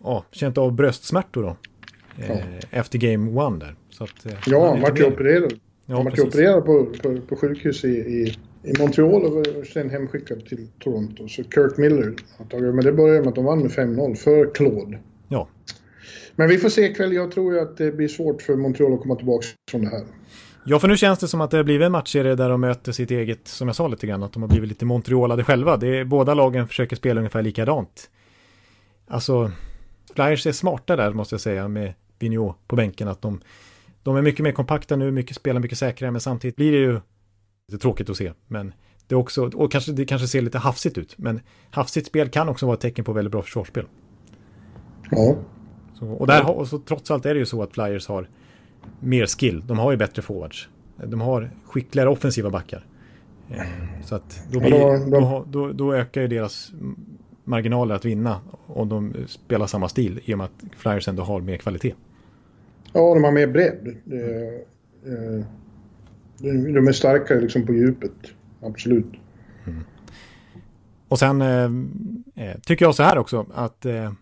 ja, känt av bröstsmärtor då. Eh, efter Game One där. Så att, eh, ja, han vart ju opererad. Ja, han var opererad på, på, på sjukhus i, i, i Montreal och sen hemskickad till Toronto. Så Kurt Miller har tagit Men det började med att de vann med 5-0 för Claude. Ja. Men vi får se ikväll. Jag tror ju att det blir svårt för Montreal att komma tillbaka från det här. Ja, för nu känns det som att det har blivit en matchserie där de möter sitt eget, som jag sa lite grann, att de har blivit lite Montrealade själva. Det är, båda lagen försöker spela ungefär likadant. Alltså, Flyers är smarta där måste jag säga med Vigneault på bänken. Att de, de är mycket mer kompakta nu, mycket, spelar mycket säkrare, men samtidigt blir det ju lite tråkigt att se. Men det är också, och kanske, det kanske ser lite hafsigt ut, men hafsigt spel kan också vara ett tecken på väldigt bra försvarsspel. Ja. Så, och, där, och så, trots allt är det ju så att Flyers har mer skill. De har ju bättre forwards. De har skickligare offensiva backar. Eh, så att då, blir, då, då, då ökar ju deras marginaler att vinna om de spelar samma stil i och med att Flyers ändå har mer kvalitet. Ja, de har mer bredd. Eh, eh, de är starkare liksom på djupet, absolut. Mm. Och sen eh, eh, tycker jag så här också att, eh,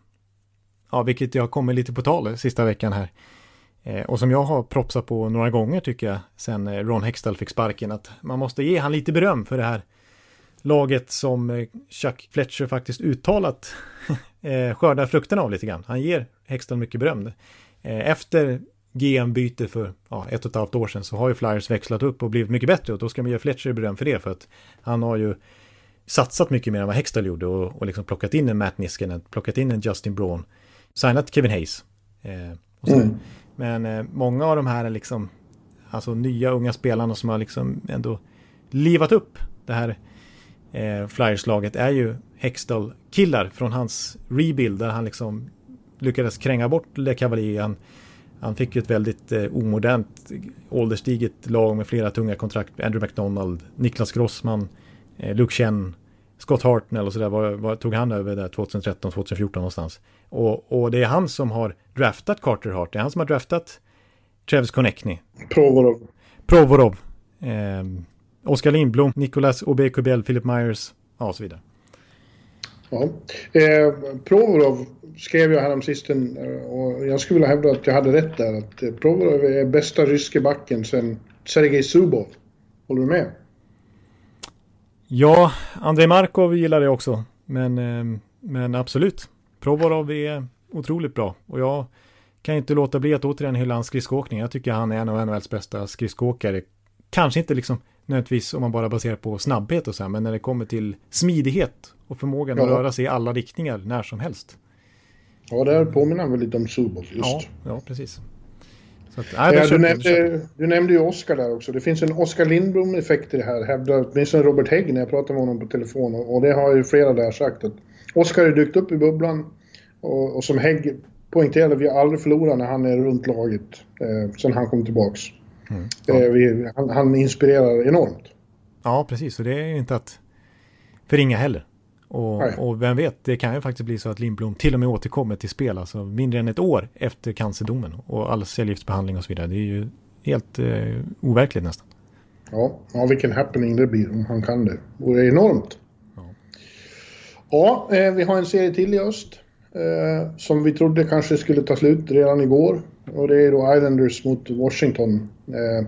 ja, vilket jag kommer lite på tal sista veckan här, eh, och som jag har propsat på några gånger tycker jag, sen Ron Hextall fick sparken, att man måste ge han lite beröm för det här laget som Chuck Fletcher faktiskt uttalat skördar frukterna av lite grann. Han ger Hextall mycket beröm. Eh, efter GM-byte för ja, ett och ett halvt år sedan så har ju Flyers växlat upp och blivit mycket bättre och då ska man ge Fletcher beröm för det för att han har ju satsat mycket mer än vad Hextall gjorde och, och liksom plockat in en Matt Niskanen, plockat in en Justin Braun, signat Kevin Hayes. Eh, mm. Men eh, många av de här är liksom, alltså nya unga spelarna som har liksom ändå livat upp det här eh, Flyers-laget är ju Hextall-killar från hans rebuild där han liksom lyckades kränga bort Le Cavalier. Han, han fick ju ett väldigt eh, omodernt ålderstiget lag med flera tunga kontrakt. Andrew McDonald, Niklas Grossman, eh, Luke Chen, Scott Hartnell och sådär. Vad, vad tog han över där 2013, 2014 någonstans? Och, och det är han som har draftat Carter Hart. Det är han som har draftat Travis Konechny. Provorov. Provorov. Eh, Oskar Lindblom, Nicolas Aubé-Kubel, Philip Myers ja, och så vidare. Ja. Eh, Provorov skrev jag häromsisten eh, och jag skulle vilja hävda att jag hade rätt där. Att eh, Provorov är bästa ryske backen sen Sergej Zubov. Håller du med? Ja, Andrei Markov gillar det också. Men, eh, men absolut. Provorov är otroligt bra. Och jag kan inte låta bli att återigen hylla hans skridskoåkning. Jag tycker han är en av NHLs bästa skridskoåkare. Kanske inte liksom nödvändigtvis om man bara baserar på snabbhet och så här, men när det kommer till smidighet och förmågan ja. att röra sig i alla riktningar när som helst. Ja, där påminner han väl lite om Subov just. Ja, ja precis. Att, nej, ja, du, nämnde, du nämnde ju Oskar där också. Det finns en Oskar Lindblom-effekt i det här, hävdar åtminstone Robert Hägg när jag pratade med honom på telefon. Och det har ju flera där sagt att Oskar är dykt upp i bubblan och, och som Hägg poängterade, vi har aldrig förlorat när han är runt laget eh, sen han kom tillbaks. Mm. Eh, vi, han, han, inspirerar enormt. Ja, precis. Och det är inte att förringa heller. Och, och, vem vet, det kan ju faktiskt bli så att Lindblom till och med återkommer till spel, alltså mindre än ett år efter cancerdomen och all cellgiftsbehandling och så vidare. Det är ju helt eh, overkligt nästan. Ja, ja, vilken happening det blir om han kan det. Och det är enormt. Ja, ja eh, vi har en serie till i öst. Eh, som vi trodde kanske skulle ta slut redan igår. Och det är då Islanders mot Washington. Eh,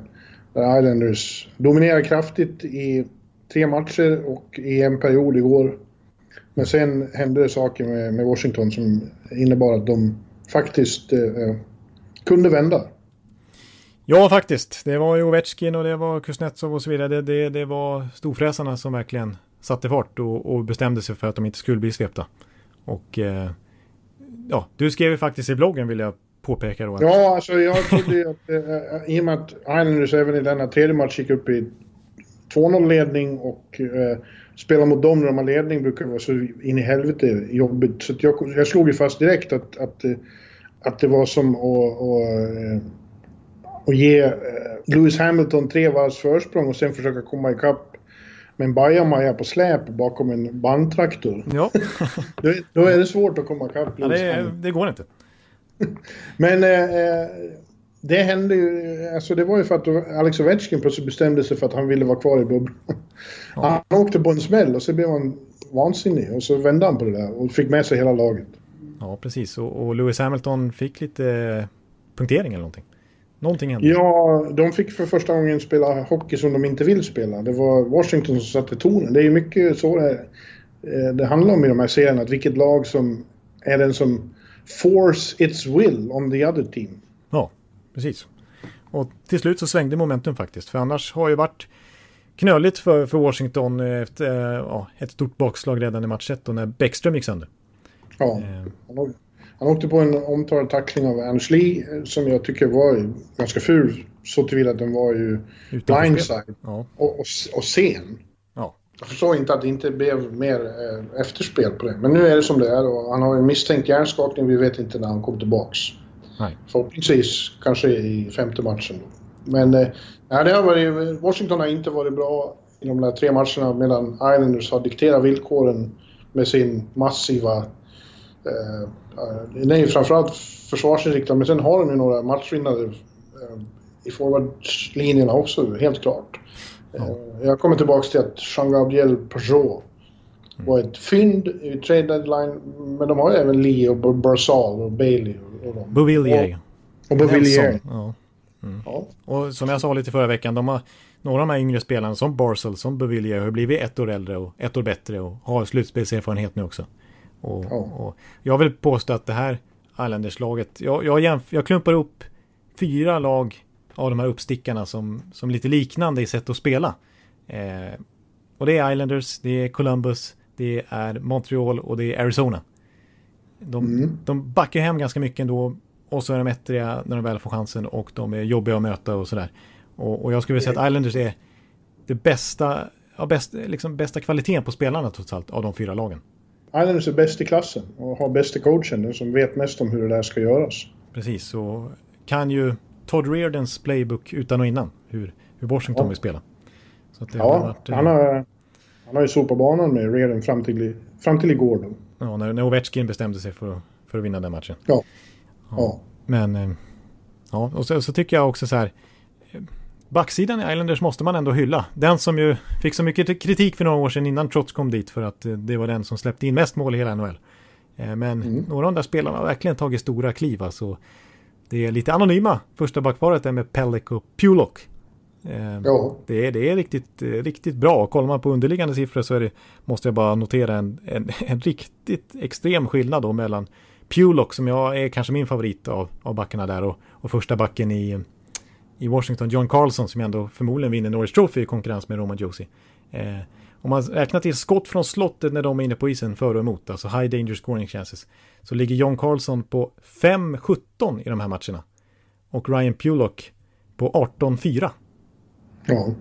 där Islanders dominerar kraftigt i tre matcher och i en period igår. Men sen hände det saker med, med Washington som innebar att de faktiskt eh, kunde vända. Ja, faktiskt. Det var ju Ovechkin och det var Kuznetsov och så vidare. Det, det, det var storfräsarna som verkligen satte fart och, och, bestämde sig för att de inte skulle bli svepta. Och eh, ja, du skrev ju faktiskt i bloggen vill jag påpeka då. Ja, alltså jag trodde ju att äh, i och med att Islanders även i denna tredje match gick upp i 2-0 ledning och äh, spela mot dem när de har ledning brukar vara så in i helvete jobbigt. Så jag, jag slog ju fast direkt att, att, att det var som att, att, att ge Lewis Hamilton tre varvs försprång och sen försöka komma ikapp med en bajamaja på släp bakom en bandtraktor. Ja. då, då, är det svårt att komma ikapp. Ja, det, det går inte. Men eh, det hände ju, alltså det var ju för att Alex Ovechkin plötsligt bestämde sig för att han ville vara kvar i bubblan. Ja. Han åkte på en smäll och så blev han vansinnig och så vände han på det där och fick med sig hela laget. Ja, precis. Och, och Lewis Hamilton fick lite punktering eller någonting. Någonting hände. Ja, de fick för första gången spela hockey som de inte vill spela. Det var Washington som satte tonen. Det är ju mycket så det, eh, det handlar om i de här serierna. Att vilket lag som är den som force its will on the other team. Ja, precis. Och till slut så svängde momentum faktiskt. För annars har ju varit knöligt för, för Washington efter ja, ett stort bakslag redan i match 1 när Bäckström gick sönder. Ja, eh. Han åkte på en omtalad tackling av Ernst Lee som jag tycker var ganska ful. Så tillvida att den var ju blindside ja. och, och, och sen. Ja. Jag förstår inte att det inte blev mer eh, efterspel på det. Men nu är det som det är och han har en misstänkt hjärnskakning. Vi vet inte när han kommer tillbaks. Nej. Förhoppningsvis kanske i femte matchen. Men eh, det har varit, Washington har inte varit bra i de där tre matcherna medan Islanders har dikterat villkoren med sin massiva eh, den är ju framförallt försvarsinriktad men sen har de ju några matchvinnare eh, i forwardslinjerna också, helt klart. Ja. Eh, jag kommer tillbaka till att Jean-Gabriel Peugeot mm. var ett fynd i trade deadline, men de har ju även Lee och Barzal och Bailey. Och, och Bovillier. Och, och Bovillier. Ja. Mm. Ja. Och som jag sa lite förra veckan, de har, några av de här yngre spelarna som Barzal, som Bovillier har blivit ett år äldre och ett år bättre och har slutspelserfarenhet nu också. Och, ja. och jag vill påstå att det här Islanders-laget, jag, jag, jag klumpar upp fyra lag av de här uppstickarna som, som lite liknande i sätt att spela. Eh, och det är Islanders, det är Columbus, det är Montreal och det är Arizona. De, mm. de backar hem ganska mycket ändå och så är de ettriga när de väl får chansen och de är jobbiga att möta och sådär. Och, och jag skulle vilja säga att Islanders är det bästa, ja, bäst, liksom bästa kvaliteten på spelarna trots allt av de fyra lagen. Islanders är bäst i klassen och har bästa coachen, den som vet mest om hur det där ska göras. Precis, och kan ju Todd Reardons playbook utan och innan, hur, hur Washington ja. vill spela. ja, varit, han, har, han har ju sopat banan med Reardon fram till, fram till igår då. Ja, när, när Ovechkin bestämde sig för, för att vinna den matchen. Ja. ja. ja. Men, eh, ja, och så, så tycker jag också så här, Backsidan i Islanders måste man ändå hylla. Den som ju fick så mycket kritik för några år sedan innan Trots kom dit för att eh, det var den som släppte in mest mål i hela NHL. Eh, men mm. några av de där spelarna har verkligen tagit stora kliv. Alltså, det är lite anonyma första backparet där med Pellick och Pulock. Eh, ja. Det, är, det är riktigt, riktigt bra. Kollar man på underliggande siffror så är det, måste jag bara notera en, en, en riktigt extrem skillnad då mellan Pulock som jag är kanske min favorit av, av backarna där och, och första backen i i Washington, John Carlson, som ändå förmodligen vinner Norris Trophy i konkurrens med Roman Josie. Eh, om man räknar till skott från slottet när de är inne på isen före och emot, alltså high danger scoring chances, så ligger John Carlson på 5-17 i de här matcherna. Och Ryan Pulock på 18-4. Ja.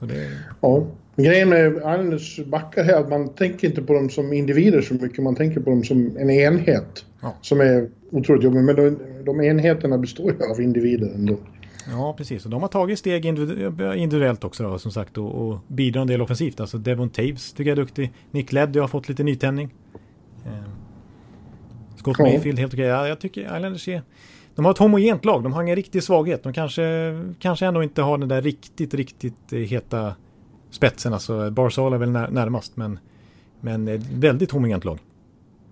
Det... ja. Grejen med Islanders backar är att man tänker inte på dem som individer så mycket, man tänker på dem som en enhet. Ja. Som är otroligt jobbig, men de, de enheterna består ju av individer ändå. Ja, precis. Och de har tagit steg individuellt också då, som sagt och, och bidrar en del offensivt. Alltså Devon Taves tycker jag är duktig. Nick Leddy har fått lite nytändning. Eh, Scott ja. Mayfield helt okej. Ja, jag tycker Islanders är... De har ett homogent lag. De har ingen riktig svaghet. De kanske, kanske ändå inte har den där riktigt, riktigt eh, heta spetsen. Alltså Barzal är väl när, närmast, men, men ett väldigt homogent lag.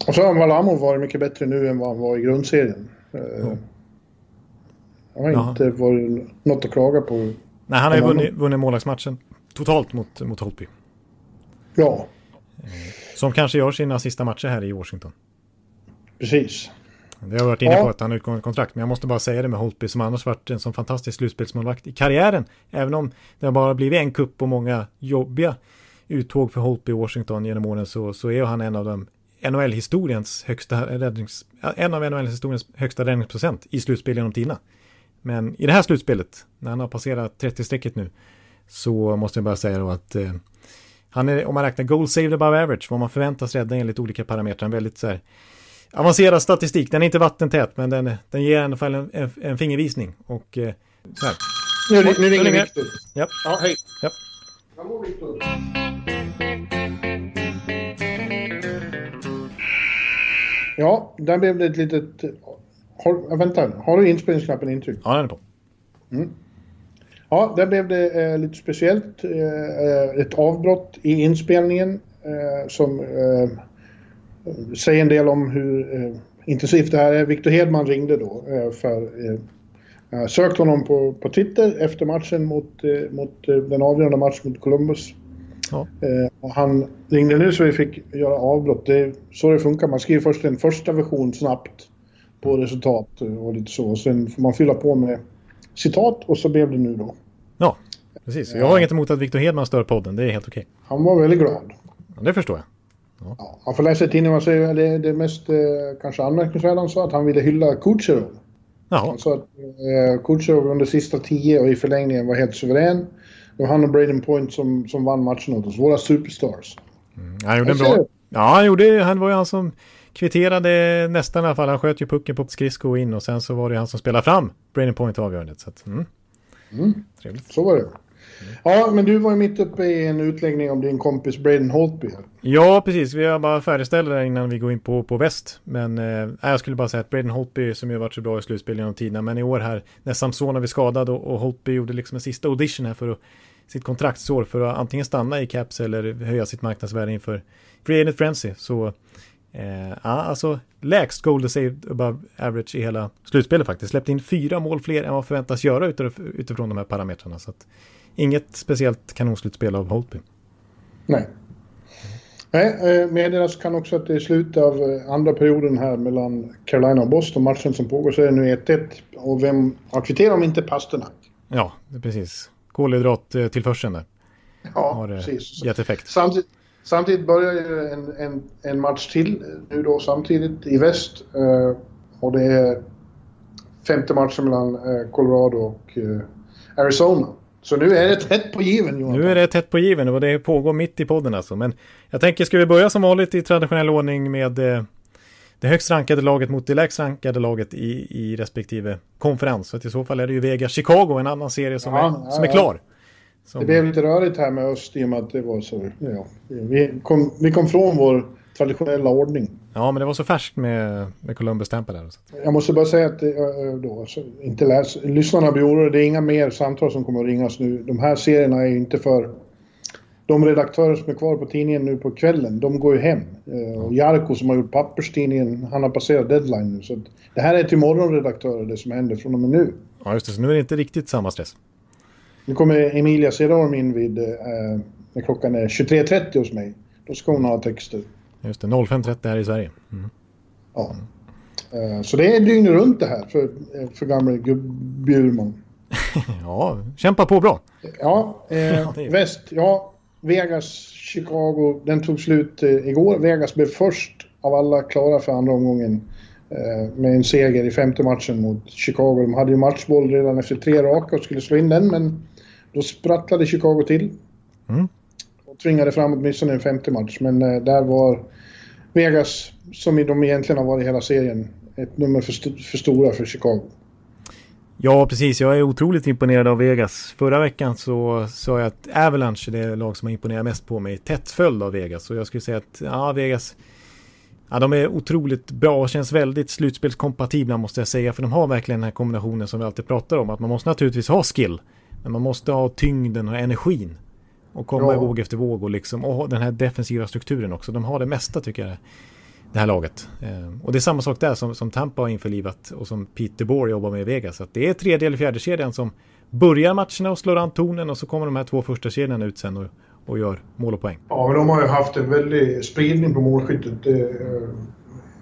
Och så har Valamo varit mycket bättre nu än vad han var i grundserien. Eh, ja. Han har Jaha. inte varit något att klaga på. Nej, han har ju vunnit, vunnit målvaktsmatchen totalt mot, mot Holtby. Ja. Eh, som kanske gör sina sista matcher här i Washington. Precis. Det har jag varit inne på ja. att han har utgående kontrakt, men jag måste bara säga det med Holtby som annars varit en sån fantastisk slutspelsmålvakt i karriären. Även om det har bara blivit en kupp och många jobbiga uttåg för Holtby i Washington genom åren så, så är han en av de NHL-historiens högsta räddnings, en av NHL-historiens högsta räddningsprocent i slutspel genom tiderna. Men i det här slutspelet, när han har passerat 30-strecket nu, så måste jag bara säga då att eh, han är, om man räknar goal saved above average, vad man förväntas rädda enligt olika parametrar, en väldigt så här avancerad statistik. Den är inte vattentät, men den, den ger i alla fall en, en, en fingervisning. Och eh, så här. Nu, nu ringer Viktor. Ja. ja, hej. Ja. Hallå Viktor. Ja, där blev det ett litet har, vänta, har du inspelningsknappen intryckt? Ja, den är på. Mm. Ja, där blev det eh, lite speciellt. Eh, ett avbrott i inspelningen eh, som eh, säger en del om hur eh, intensivt det här är. Victor Hedman ringde då eh, för Jag sökte honom på, på Twitter efter matchen mot, mot den avgörande matchen mot Columbus. Ja. Och han ringde nu så vi fick göra avbrott. Det är så det funkar. Man skriver först en första version snabbt på resultat och lite så. Sen får man fylla på med citat och så blev det nu då. Ja, precis. Jag har inget emot att Victor Hedman stör podden. Det är helt okej. Han var väldigt glad. Ja, det förstår jag. Ja. Ja, man får läsa i tidningen, det, det mest eh, kanske anmärkningsvärda han sa att han ville hylla Kutjerov. Han sa att eh, Kutjerov under sista tio och i förlängningen var helt suverän. Det var han och Braden Point som, som vann matchen åt oss, våra superstars. Mm, han gjorde en bra... Ja, han, gjorde, han var ju han som kvitterade nästan i alla fall. Han sköt ju pucken på skridsko in och sen så var det han som spelade fram Braden Point avgörandet. Så att, mm. Mm. Trevligt. Så var det. Ja, men du var ju mitt uppe i en utläggning om din kompis Braden Holtby. Ja, precis. Vi har bara färdigställda det innan vi går in på, på väst. Men eh, jag skulle bara säga att Braden Holtby, som ju varit så bra i slutspel genom tiderna, men i år här, när Samsona vi skadad och, och Holtby gjorde liksom en sista audition här för att, sitt kontraktsår för att antingen stanna i Caps eller höja sitt marknadsvärde inför Free Agent Frenzy. Så Eh, ja, alltså lägst goal saved above average i hela slutspelet faktiskt. Släppt in fyra mål fler än vad förväntas göra utifrån de här parametrarna. Så att, inget speciellt kanonslutspel av Holtby. Nej. Nej, eh, meddelas kan också att det är slutet av eh, andra perioden här mellan Carolina och Boston. Matchen som pågår så är det nu 1-1. Och vem har kvitterat om inte Pasternak? Ja, precis. Kolhydrattillförseln där. Ja, har precis. Gett effekt. Samtidigt, samtidigt börjar ju en, en, en, match till nu då samtidigt i väst. Eh, och det är femte matchen mellan Colorado och Arizona. Så nu är det tätt på given Johan. Nu är det tätt på given och det pågår mitt i podden alltså. Men jag tänker, ska vi börja som vanligt i traditionell ordning med eh, det högst rankade laget mot det lägst rankade laget i, i respektive konferens. Så att i så fall är det ju Vegas Chicago, en annan serie som, ja, är, som är klar. Som... Det blev lite rörigt här med öst i och med att det var så. Ja, vi, kom, vi kom från vår traditionella ordning. Ja, men det var så färskt med, med Columbus Temple där. Jag måste bara säga att då, alltså, inte läs, lyssnarna oroliga. Det är inga mer samtal som kommer att ringas nu. De här serierna är ju inte för... De redaktörer som är kvar på tidningen nu på kvällen, de går ju hem. Eh, och Jarko som har gjort papperstidningen, han har passerat deadline nu. Så det här är till morgonredaktörer det som händer från och med nu. Ja, just det. Så nu är det inte riktigt samma stress. Nu kommer Emilia Cederholm in vid, eh, när klockan är 23.30 hos mig. Då ska hon ha texter. Just det, 05.30 här i Sverige. Mm. Ja. Mm. Så det är dygnet runt det här för, eh, för gamle Bjurman. ja, kämpa på bra. Ja, eh, väst, ja, Vegas, Chicago, den tog slut eh, igår. Vegas blev först av alla klara för andra omgången eh, med en seger i femte matchen mot Chicago. De hade ju matchboll redan efter tre raka och skulle slå in den, men då sprattlade Chicago till. Mm och tvingade fram åtminstone en femte match. Men eh, där var Vegas, som de egentligen har varit hela serien, ett nummer för, st för stora för Chicago. Ja, precis. Jag är otroligt imponerad av Vegas. Förra veckan så sa jag att Avalanche är det lag som har imponerat mest på mig. Tätt följd av Vegas. Och jag skulle säga att ja, Vegas Ja, de är otroligt bra och känns väldigt slutspelskompatibla måste jag säga. För de har verkligen den här kombinationen som vi alltid pratar om. Att man måste naturligtvis ha skill. Men man måste ha tyngden och energin. Och komma ja. våg efter våg och liksom, och den här defensiva strukturen också. De har det mesta tycker jag, det här laget. Eh, och det är samma sak där som, som Tampa har införlivat och som Peter Bohr jobbar med i Vegas. Att det är tredje eller fjärde kedjan som börjar matcherna och slår an tonen och så kommer de här två första kedjorna ut sen och, och gör mål och poäng. Ja, men de har ju haft en väldig spridning på målskyttet. Eh,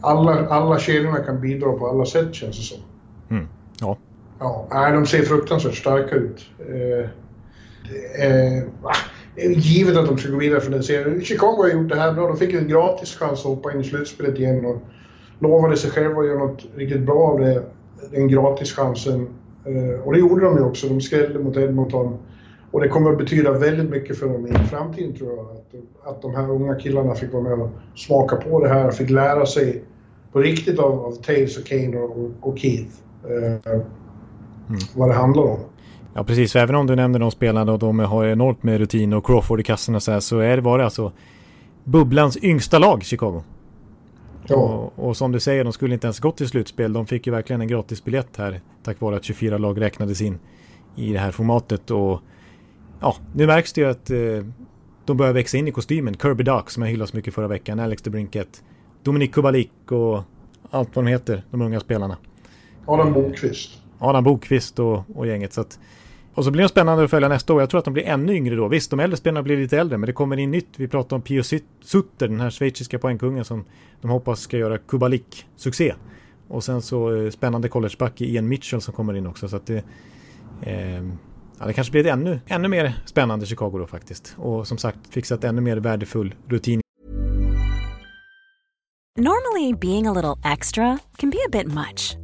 alla, alla kedjorna kan bidra på alla sätt känns det som. Mm. Ja. Ja, nej, de ser fruktansvärt starka ut. Eh, eh, givet att de ska gå vidare från den serien. Chicago har gjort det här bra. De fick ju en gratis chans att hoppa in i slutspelet igen och lovade sig själva att göra något riktigt bra av det, den gratischansen. Eh, och det gjorde de ju också. De skrällde mot Edmonton. Och det kommer att betyda väldigt mycket för dem i framtiden tror jag. Att, att de här unga killarna fick vara med och smaka på det här, fick lära sig på riktigt av, av Taves och Kane och, och Keith. Eh, mm. Vad det handlar om. Ja precis, för även om du nämner de spelarna och de har enormt med rutin och Crawford i och så här så är det, var det alltså bubblans yngsta lag, Chicago. Ja. Och, och, som du säger, de skulle inte ens gått till slutspel. De fick ju verkligen en gratis biljett här tack vare att 24 lag räknades in i det här formatet. Och ja, nu märks det ju att eh, de börjar växa in i kostymen. Kirby Duck som jag hyllade så mycket förra veckan, Alex DeBrinket, Dominik Kubalik och allt vad de heter, de unga spelarna. Adam Bokvist. Adam Bokvist och, och gänget. Så att, och så blir det spännande att följa nästa år. Jag tror att de blir ännu yngre då. Visst, de äldre spelarna blir lite äldre, men det kommer in nytt. Vi pratar om Pio Sutter, den här schweiziska poängkungen som de hoppas ska göra Kubalik-succé. Och sen så eh, spännande collegeback i Ian Mitchell som kommer in också. Så att det, eh, ja, det kanske blir ett ännu, ännu mer spännande Chicago då faktiskt. Och som sagt fixat ännu mer värdefull rutin. Normally being a little extra can be a bit much.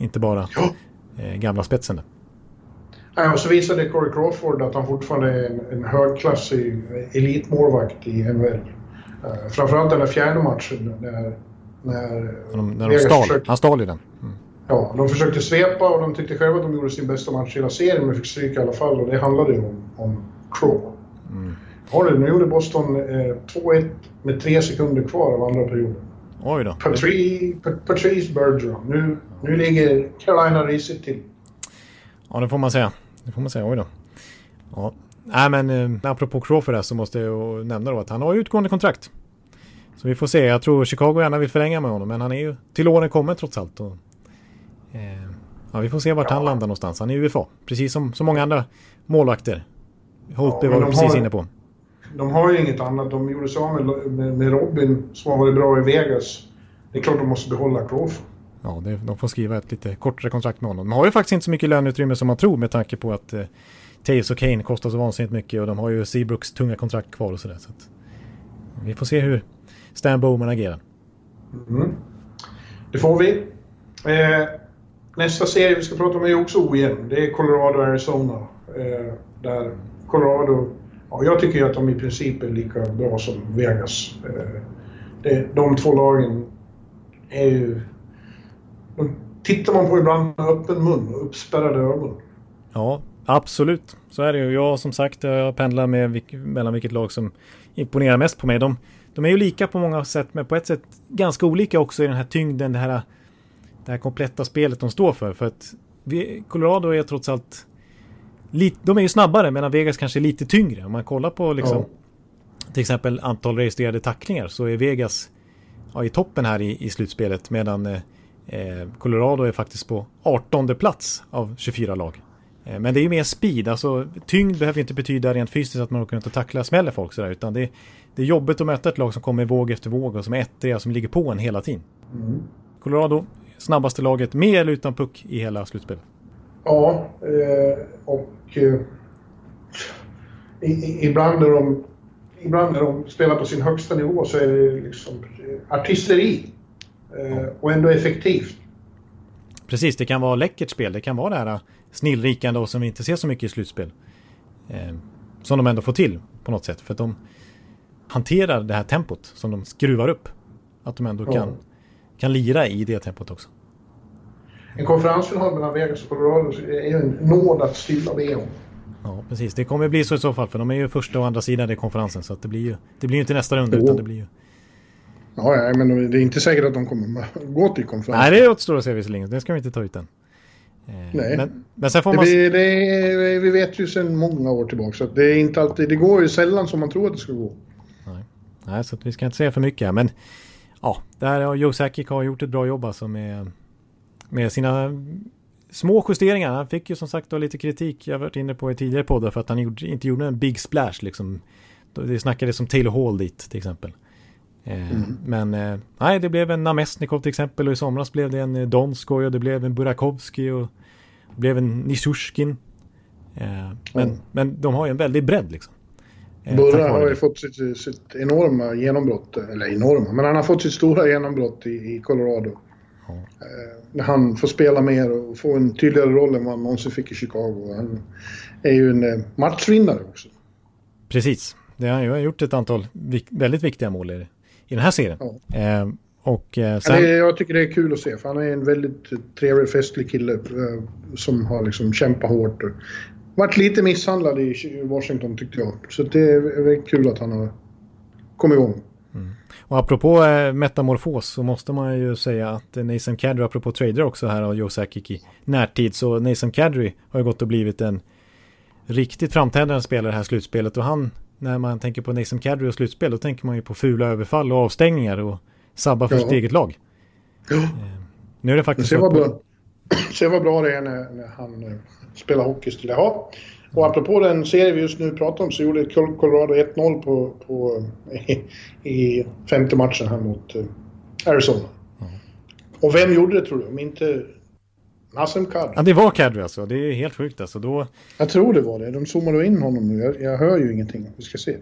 inte bara ja. eh, gamla spetsen. Ja, och så visade Corey Crawford att han fortfarande är en, en högklassig elitmålvakt i NHL. Uh, framförallt den där fjärde matchen när... När, de, när de stal, försökte, han stal ju den. Mm. Ja, de försökte svepa och de tyckte själva att de gjorde sin bästa match i hela serien men fick stryk i alla fall och det handlade ju om, om Crow. Mm. Ja, nu gjorde Boston eh, 2-1 med tre sekunder kvar av andra perioden. Oj då. Patrice, Patrice Bergeron. Nu, nu ligger Carolina risigt till. Ja, det får man säga. Det får man säga. Oj då. Ja. Nej, men eh, apropå Crawford där så måste jag nämna då att han har utgående kontrakt. Så vi får se. Jag tror Chicago gärna vill förlänga med honom, men han är ju till åren kommen trots allt. Och, eh, ja, vi får se vart ja. han landar någonstans. Han är UFA, precis som så många andra målvakter. Holtby ja, var precis har, inne på. De har ju inget annat. De gjorde sig av med, med, med Robin som har varit bra i Vegas. Det är klart de måste behålla Crawford ja, det, de får skriva ett lite kortare kontrakt med honom. De har ju faktiskt inte så mycket löneutrymme som man tror med tanke på att eh, Taves och Kane kostar så vansinnigt mycket och de har ju Seabrooks tunga kontrakt kvar och sådär. Så vi får se hur Stan Bowman agerar. Mm. Det får vi. Eh, nästa serie vi ska prata om är också ojämn. Det är Colorado-Arizona. Eh, där Colorado, ja, jag tycker ju att de i princip är lika bra som Vegas. Eh, det, de två lagen är ju De tittar man på ibland med öppen mun och uppspärrade ögon. Ja, absolut. Så är det ju. Jag som sagt, jag pendlar med mellan vilket lag som imponerar mest på mig. De, de är ju lika på många sätt, men på ett sätt ganska olika också i den här tyngden, det här, det här kompletta spelet de står för. För att vi, Colorado är trots allt lite, de är ju snabbare medan Vegas kanske är lite tyngre. Om man kollar på liksom, ja. till exempel antal registrerade tacklingar så är Vegas ja, i toppen här i, i slutspelet medan eh, Eh, Colorado är faktiskt på 18 plats av 24 lag. Eh, men det är ju mer speed, alltså tyngd behöver inte betyda rent fysiskt att man åker runt och tacklar smäller folk sådär, utan det, det är jobbigt att möta ett lag som kommer våg efter våg och som är ettriga, som ligger på en hela tiden. Mm. Colorado, snabbaste laget med eller utan puck i hela slutspelet. Ja, eh, och eh, ibland, när de, ibland när de spelar på sin högsta nivå så är det liksom artisteri Eh, och ändå effektivt. Precis, det kan vara läckert spel. Det kan vara det här snillrikande och som vi inte ser så mycket i slutspel. Som de ändå får till på något sätt. För att de hanterar det här tempot som de skruvar upp. Att de ändå kan, kan lira i det tempot också. En konferensfinal mellan Vegas och Colorado är ju en nåd att stilla om. Ja, precis. Det kommer bli så i så fall. För de är ju första och andra sidan i konferensen. Så det blir ju det blir inte nästa runda. Utan det blir ju Ja, ja, men det är inte säkert att de kommer gå till konferensen. Nej, det återstår att se visserligen. Det ska vi inte ta ut än. Eh, Nej. Men, men sen får man... Det, det, vi vet ju sedan många år tillbaka så det är inte alltid, det går ju sällan som man tror att det ska gå. Nej, Nej så vi ska inte säga för mycket men ja, där har Joe Sakic har gjort ett bra jobb alltså med, med sina små justeringar. Han fick ju som sagt då lite kritik, jag har varit inne på i tidigare poddar för att han gjorde, inte gjorde en big splash liksom. Det snackades om Taylor Hall dit till exempel. Eh, mm. Men eh, nej, det blev en Namestnikov till exempel och i somras blev det en eh, Donskoj och det blev en Burakovsky och det blev en Nisushkin. Men, mm. men de har ju en väldig bredd liksom. Burra har ju fått sitt, sitt, enorma genombrott, eller enorma, men han har fått sitt stora genombrott i, i Colorado. Eh, han får spela mer och få en tydligare roll än vad han någonsin fick i Chicago. Han är ju en matchvinnare också. Precis, det har han gjort ett antal väldigt viktiga mål i den här serien. Ja. Eh, Och, eh, sen... ja, det, jag tycker det är kul att se, för han är en väldigt trevlig, festlig kille eh, som har liksom kämpat hårt. Och varit lite misshandlad i Washington tyckte jag. Så det är kul att han har kommit igång. Mm. Och apropå eh, metamorfos så måste man ju säga att Nathan Kadri, apropå trader också här och Joe Sakic i närtid, så Nathan Kadri har ju gått och blivit en riktigt framträdande spelare det här slutspelet och han, när man tänker på Nathan Kadri och slutspel, då tänker man ju på fula överfall och avstängningar och sabba för ja. sitt eget lag. Ja. Eh, nu är det faktiskt se vad, bra, se vad bra det är när, när han eh, spelar hockey skulle jag ha. Och apropå den serie vi just nu pratar om så gjorde Colorado 1-0 på, på, i, i femte matchen här mot uh, Arizona. Mm. Och vem gjorde det tror du? Om inte Nassim Kadri? Ja, det var Kadri alltså. Det är helt sjukt alltså. Då... Jag tror det var det. De zoomade in honom nu. Jag, jag hör ju ingenting. Vi ska se.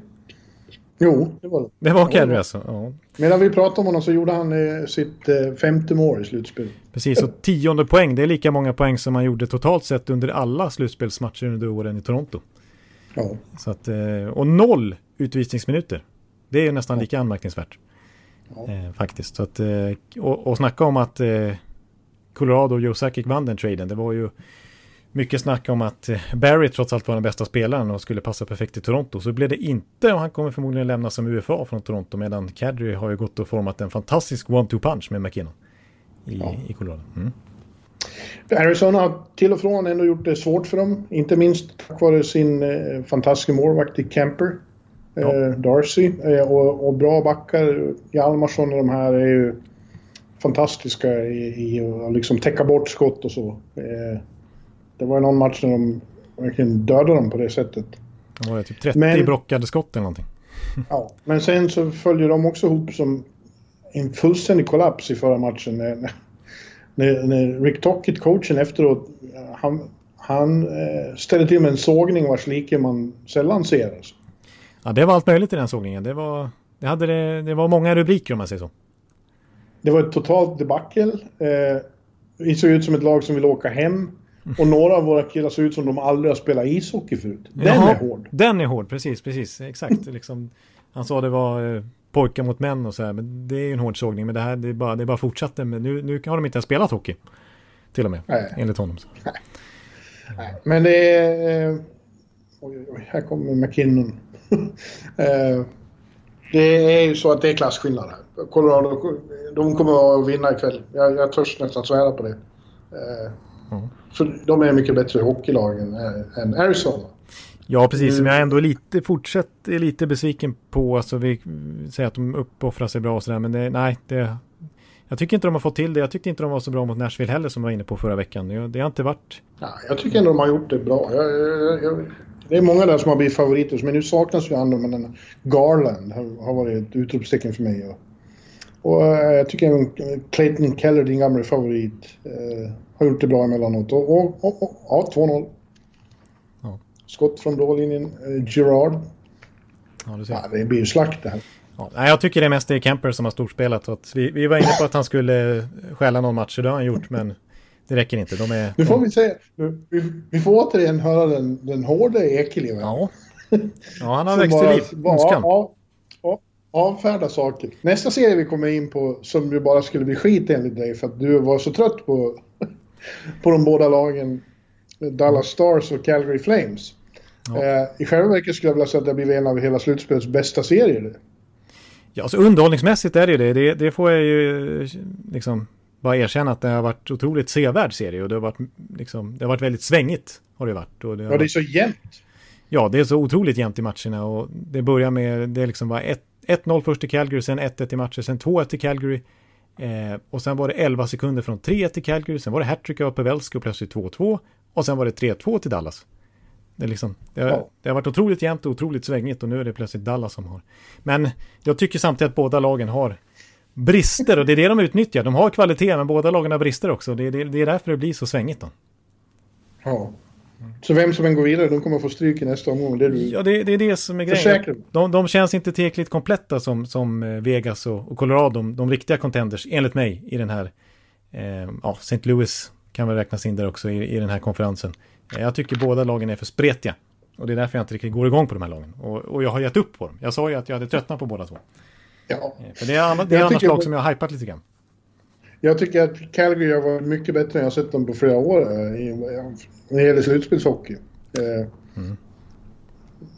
Jo, det var det. Det var Kadri alltså? Ja. Medan vi pratade om honom så gjorde han eh, sitt eh, femte mål i slutspelet. Precis, och tionde poäng. Det är lika många poäng som han gjorde totalt sett under alla slutspelsmatcher under åren i Toronto. Ja. Så att, eh, och noll utvisningsminuter. Det är nästan ja. lika anmärkningsvärt. Ja. Eh, faktiskt. Så att, eh, och, och snacka om att eh, Colorado och Joe Sakic vann den traden. Det var ju mycket snack om att eh, Barry trots allt var den bästa spelaren och skulle passa perfekt i Toronto. Så blev det inte och han kommer förmodligen lämna som UFA från Toronto medan Kadri har ju gått och format en fantastisk one-two punch med McKinnon i, ja. i Colorado. Mm. Arizona har till och från ändå gjort det svårt för dem. Inte minst tack vare sin eh, fantastiska målvakt i Camper. Ja. Eh, Darcy. Eh, och, och, bra backar. Hjalmarsson och de här är ju fantastiska i, i att liksom täcka bort skott och så. Eh, det var någon match när de verkligen dödade dem på det sättet. Det var typ 30 men, brockade skott eller någonting. ja, men sen så följer de också ihop som en fullständig kollaps i förra matchen. När, när, när Rick Tockett, coachen efteråt, han, han eh, ställde till med en sågning vars like man sällan ser. Alltså. Ja, det var allt möjligt i den sågningen. Det var, det hade det, det var många rubriker om man säger så. Det var ett totalt debacle. Eh, vi såg ut som ett lag som vill åka hem. Och några av våra killar såg ut som de aldrig har spelat ishockey förut. Den Jaha, är hård. Den är hård, precis, precis. Exakt. liksom, han sa det var eh, pojkar mot män och så här. Men det är ju en hård sågning. Men det här det är bara, det är bara fortsatte. Men nu, nu har de inte ens spelat hockey. Till och med. Nej. Enligt honom. Nej. Nej. Men det är... Eh, oj, oj, här kommer McKinnon. eh, det är ju så att det är klasskillnad här. Colorado, de kommer att vinna ikväll. Jag, jag törs nästan svära på det. Mm. För de är mycket bättre hockeylag än, än Arizona. Ja, precis. Som jag ändå är lite, fortsatt är lite besviken på. Alltså vi säger att de uppoffrar sig bra och sådär. Men det, nej, det, jag tycker inte de har fått till det. Jag tyckte inte de var så bra mot Nashville heller som jag var inne på förra veckan. Det har inte varit... Ja, jag tycker ändå de har gjort det bra. Jag, jag, jag, det är många där som har blivit favoriter. Men nu saknas ju andra. Men Garland har, har varit ett utropstecken för mig. Och, och eh, jag tycker även Clayton Keller, din gamla favorit, eh, har gjort det bra emellanåt. Och, och, och, och ja, 2-0. Ja. Skott från blålinjen. Eh, Gerard. Ja, du ser. Ja, det blir ju slakt det här. Ja, jag tycker det är mest det Kemper som har storspelat. Att vi, vi var inne på att han skulle stjäla någon match, det har han gjort, men det räcker inte. De är, nu får vi se. Vi, vi får återigen höra den, den hårda Ekeliv. Ja. ja, han har växt till liv. Önskan. Ja, avfärda saker. Nästa serie vi kommer in på, som ju bara skulle bli skit enligt dig, för att du var så trött på, på de båda lagen, Dallas Stars och Calgary Flames. Ja. Eh, I själva verket skulle jag vilja säga att det har blivit en av hela slutspelets bästa serier. Ja, alltså underhållningsmässigt är det ju det. det. Det får jag ju liksom bara erkänna att det har varit otroligt sevärd serie och det har varit, liksom, det har varit väldigt svängigt. Har det varit. Och det ja, det är så jämnt. Ja, det är så otroligt jämnt i matcherna och det börjar med, det liksom var 1-0 först till Calgary, sen 1-1 i matcher, sen 2-1 till Calgary. Eh, och sen var det 11 sekunder från 3-1 till Calgary, sen var det hattrick av Pavelski och plötsligt 2-2. Och sen var det 3-2 till Dallas. Det, är liksom, det, har, ja. det har varit otroligt jämnt och otroligt svängigt och nu är det plötsligt Dallas som har. Men jag tycker samtidigt att båda lagen har brister och det är det de utnyttjar. De har kvalitet men båda lagen har brister också. Det, det, det är därför det blir så svängigt då. Ja. Så vem som än går vidare, de kommer få stryk i nästa omgång. Det är du ja, det, det är det som är grejen. De, de känns inte tillräckligt kompletta som, som eh, Vegas och, och Colorado, de, de, riktiga contenders, enligt mig, i den här... Eh, ja, St. Louis kan väl räknas in där också i, i den här konferensen. Eh, jag tycker båda lagen är för spretiga. Och det är därför jag inte riktigt går igång på de här lagen. Och, och jag har gett upp på dem. Jag sa ju att jag hade tröttnat på båda två. Ja. För det är, det är annars lag som jag har hypat lite grann. Jag tycker att Calgary har varit mycket bättre än jag sett dem på flera år när det gäller slutspelshockey. Mm.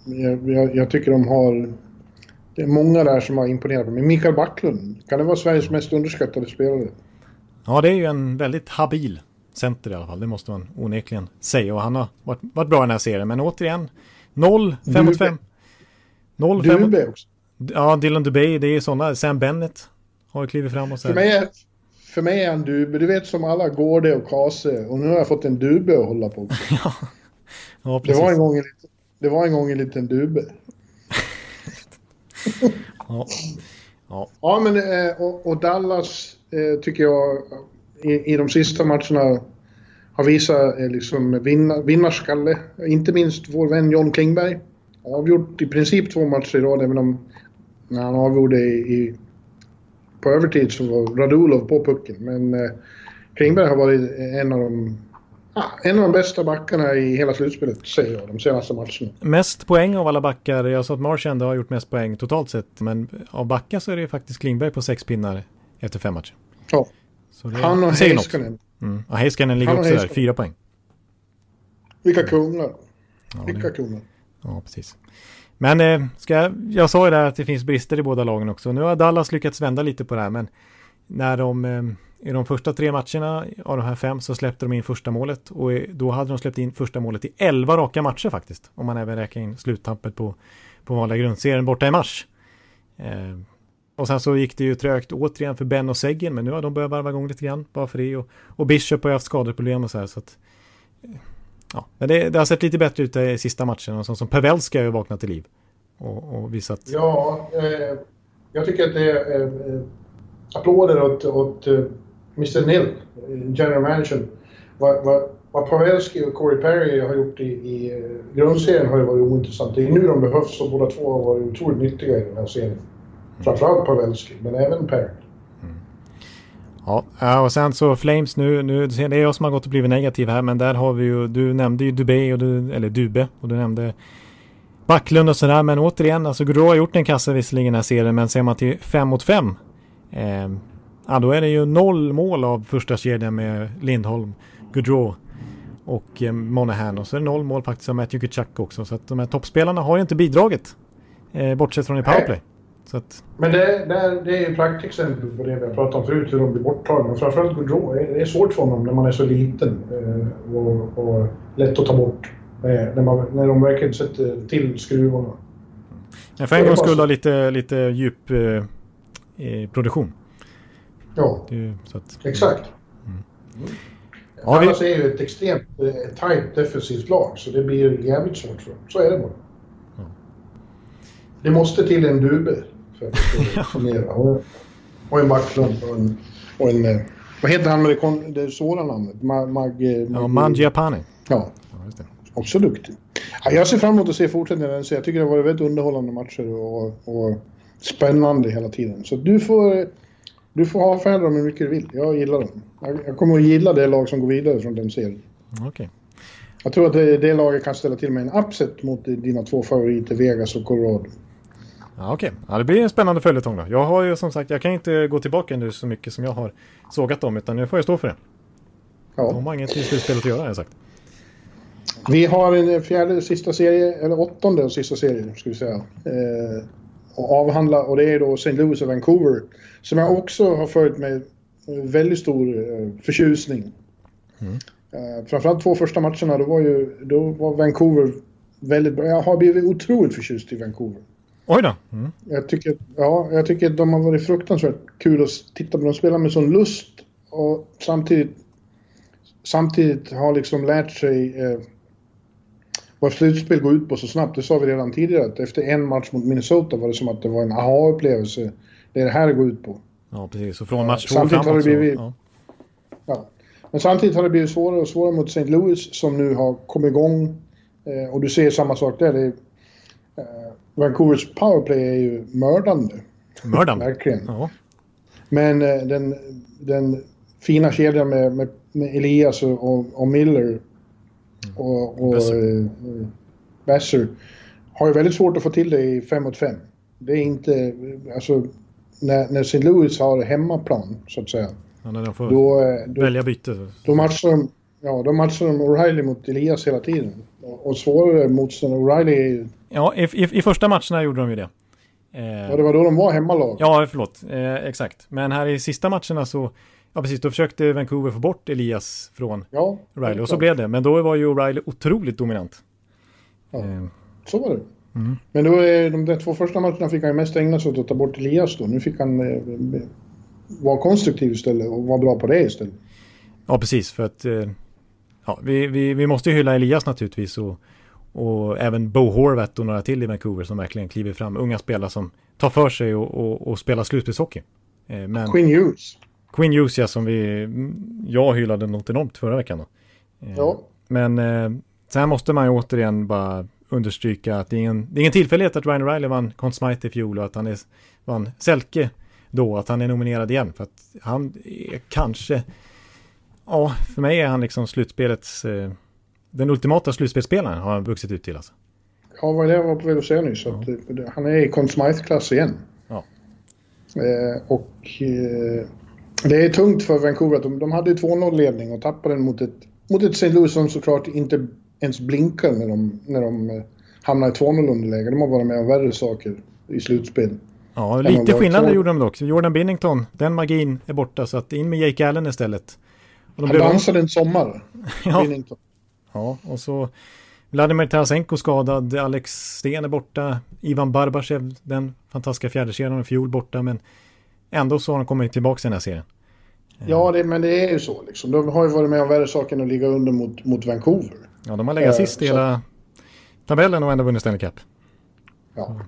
Jag, jag, jag, tycker de har... Det är många där som har imponerat på mig. Mikael Backlund, kan det vara Sveriges mest underskattade spelare? Ja, det är ju en väldigt habil center i alla fall. Det måste man onekligen säga. Och han har varit, varit bra i den här serien. Men återigen, 0, 5 mot 5. 0, 5 Dubé också. Ja, Dylan Dubé, det är sådana. Sam Bennett har klivit fram och så För mig är, för mig är han Dube. Du vet som alla Gårde och Kase. Och nu har jag fått en Dube att hålla på också. ja. ja, precis. Det var en gång en det var en, gång en liten Dube. ja. Ja. ja, men eh, och, och Dallas eh, tycker jag i, i de sista matcherna har visat eh, liksom vinna, vinnarskalle. Inte minst vår vän John Klingberg. Avgjort i princip två matcher i rad, även om när han avgjorde i, i på övertid så var Radulov på pucken. Men eh, Klingberg har varit en av de ah, en av de bästa backarna i hela slutspelet, säger jag, de senaste matcherna. Mest poäng av alla backar. Jag sa att Marsh ändå har gjort mest poäng totalt sett. Men av backar så är det faktiskt Klingberg på sex pinnar efter fem matcher. Ja. Det, Han och Heiskanen. Mm. Ja, Heiskanen ligger också där, fyra poäng. Vilka kungar. Ja, Vilka kungar. Ja, precis. Men eh, ska jag, jag sa ju där att det finns brister i båda lagen också. Nu har Dallas lyckats vända lite på det här, men när de eh, i de första tre matcherna av de här fem så släppte de in första målet och då hade de släppt in första målet i elva raka matcher faktiskt. Om man även räknar in sluttappet på, på vanliga grundserien borta i mars. Eh, och sen så gick det ju trögt återigen för Ben och Seggen, men nu har de börjat varva igång lite grann bara för det. Och, och Bishop har ju haft skadeproblem och så här så att ja, men det, det, har sett lite bättre ut i sista matchen. Och sånt som Pavelski har ju vaknat till liv. Och, och visat... Ja, eh, jag tycker att det är eh, applåder åt, åt eh, Mr Nill, general manager. Vad, vad, vad Pavelski och Corey Perry har gjort i, i eh, grundserien har ju varit ointressant. Det är nu de behövs och båda två har varit otroligt nyttiga i den här serien. Framförallt Pavelski, men även Perry. Ja, och sen så Flames nu, nu, det är jag som har gått och blivit negativ här, men där har vi ju, du nämnde ju Dubé, och du, eller Dube, och du nämnde Backlund och sådär, men återigen, alltså Gaudreau har gjort en kassa visserligen den här serien, men ser man till 5 mot 5, eh, ja då är det ju noll mål av första kedjan med Lindholm, Gaudreau och eh, Monahan, och så är det noll mål faktiskt av Matthew Kachuk också, så att de här toppspelarna har ju inte bidragit, eh, bortsett från i powerplay. Att... Men det, det, det är ju praktexempel på det vi har pratat om förut, hur de blir borttagna. Framförallt Gaudreau, det är svårt för honom när man är så liten eh, och, och lätt att ta bort. När, man, när de verkligen sätter till skruvarna. Men för en gångs skull lite, lite djup eh, produktion. Ja, det, att, exakt. Mm. Ja, Annars vi... är ju ett extremt eh, tajt defensivt lag så det blir jävligt svårt för dem. Så är det bara. Det måste till en Dube för att fungera. Och, och en Backlund och en, och en... Eh, vad heter han med det, det svåra namnet? Mag... mag ja, Mangiapane. Ja. ja Också duktig. Ja, jag ser fram emot att se fortsättningen. Så jag tycker det har varit väldigt underhållande matcher och, och spännande hela tiden. Så du får, du får avfärda dem hur mycket du vill. Jag gillar dem. Jag, jag kommer att gilla det lag som går vidare från den serien. Okay. Jag tror att det, det laget kan ställa till med en upset mot dina två favoriter Vegas och Colorado. Ja, Okej, okay. ja, det blir en spännande följetong då. Jag har ju som sagt, jag kan inte gå tillbaka nu så mycket som jag har sågat dem, utan nu får jag stå för det. Ja. De har inget i slutspelet att göra, har jag sagt. Vi har en fjärde sista serie, eller åttonde och sista serie, ska vi säga. Eh, att avhandla och det är då St. Louis och Vancouver. Som jag också har följt med väldigt stor eh, förtjusning. Mm. Eh, framförallt två första matcherna, då var ju då var Vancouver väldigt bra. Jag har blivit otroligt förtjust i Vancouver. Oj då. Mm. Jag, tycker, ja, jag tycker att de har varit fruktansvärt kul att titta på. De spelar med sån lust och samtidigt, samtidigt har liksom lärt sig eh, vad slutspel går ut på så snabbt. Det sa vi redan tidigare att efter en match mot Minnesota var det som att det var en aha-upplevelse. Det är det här det går ut på. Ja, precis. Och från match två samtidigt framåt har det blivit, ja. ja. Men samtidigt har det blivit svårare och svårare mot St. Louis som nu har kommit igång. Eh, och du ser samma sak där. Det är, Vancouvers powerplay är ju mördande. Mördande? Verkligen. Ja. Men eh, den, den fina kedjan med, med, med Elias och, och Miller mm. och, och Besser. Eh, Besser har ju väldigt svårt att få till det i 5 mot 5. Det är inte, alltså när, när St. Louis har hemmaplan, så att säga. Ja, när de får Då, eh, då, välja byte. då matchar de, ja, då matchar de O'Reilly mot Elias hela tiden. Och, svårare motståndare. O'Reilly är ju... Ja, i, i, i första matcherna gjorde de ju det. Eh, Ja, det var då de var hemmalag. Ja, förlåt. Eh, exakt. Men här i sista matcherna så, ja precis, då försökte Vancouver få bort Elias från Ja, O'Reilly. Och så blev det. Men då var ju O'Reilly otroligt dominant. Ja. Eh, Så var det. Men då de där två första matcherna fick han ju mest ägna sig åt att ta bort Elias då. Nu fick han eh, vara konstruktiv istället och vara bra på det istället. ja, precis. För att eh, ja, vi, vi, vi måste ju hylla Elias naturligtvis. Och, och även Bo Horvath och några till i Vancouver som verkligen kliver fram. Unga spelare som tar för sig och, och, och spelar slutspelshockey. Eh, men Quinn Hughes. Quinn Hughes, ja, som vi, jag hyllade något enormt förra veckan. Då. Eh, Ja. Men eh, sen måste man ju återigen bara understryka att det är ingen, det är ingen tillfällighet att Ryan O'Reilly vann Conn Smythe i fjol och att han är, vann Selke då, att han är nominerad igen. För att han är kanske, ja, för mig är han liksom slutspelets, eh, den ultimata slutspelsspelaren har han vuxit ut till alltså. Ja, vad det jag var på väg att säga nyss? Eh, Han är i Conn Smythe-klass igen. Ja. Eh, och eh, det är tungt för Vancouver att de, de hade ju 2-0-ledning och tappade den mot ett, mot ett St. Louis som såklart inte ens blinkar när de, när de eh, hamnar i 2-0-underläge. De har varit med om värre saker i slutspel. Ja, lite skillnader två- gjorde de dock. Jordan Binnington, den magin är borta så att in med Jake Allen istället. De Han blev- dansade en sommar, Ja. Ja, och så Vladimir Tarasenko skadad, Alex Sten är borta, Ivan Barbashev, den fantastiska fjärdekedjan i fjol borta, men ändå så har han kommit tillbaka i den här serien. Ja, det, men det är ju så liksom. De har ju varit med om värre saker än att ligga under mot, mot Vancouver. Ja, de har legat Eh, sist i hela tabellen och ändå vunnit Stanley Cup. Ja.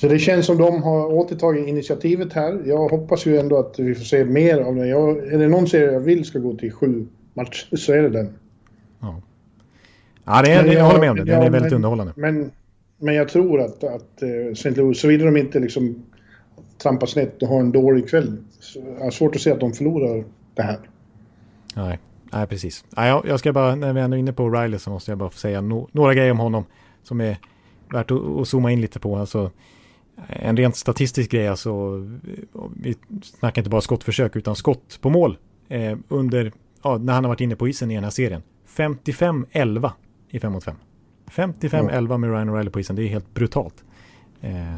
Så det känns som de har återtagit initiativet här. Jag hoppas ju ändå att vi får se mer av det. Jag, är det någon serie jag vill ska gå till sju matcher så är det den. Ja, det är, Men jag, håller med om det. Den ja, är väldigt men- underhållande. Men, men jag tror att, att eh, St. Louis, såvida de inte liksom trampar snett och har en dålig kväll, så jag har svårt att se att de förlorar det här. Nej, nej precis. Nej, jag, jag ska bara, när vi ändå är inne på Riley så måste jag bara få säga no, några grejer om honom som är värt att, att zooma in lite på. Alltså, en rent statistisk grej, alltså, vi snackar inte bara skottförsök utan skott på mål eh, under, ja, när han har varit inne på isen i den här serien. 55-11 i 5 mot 5. 55-11 med Ryan O'Reilly på isen, det är helt brutalt. Eh,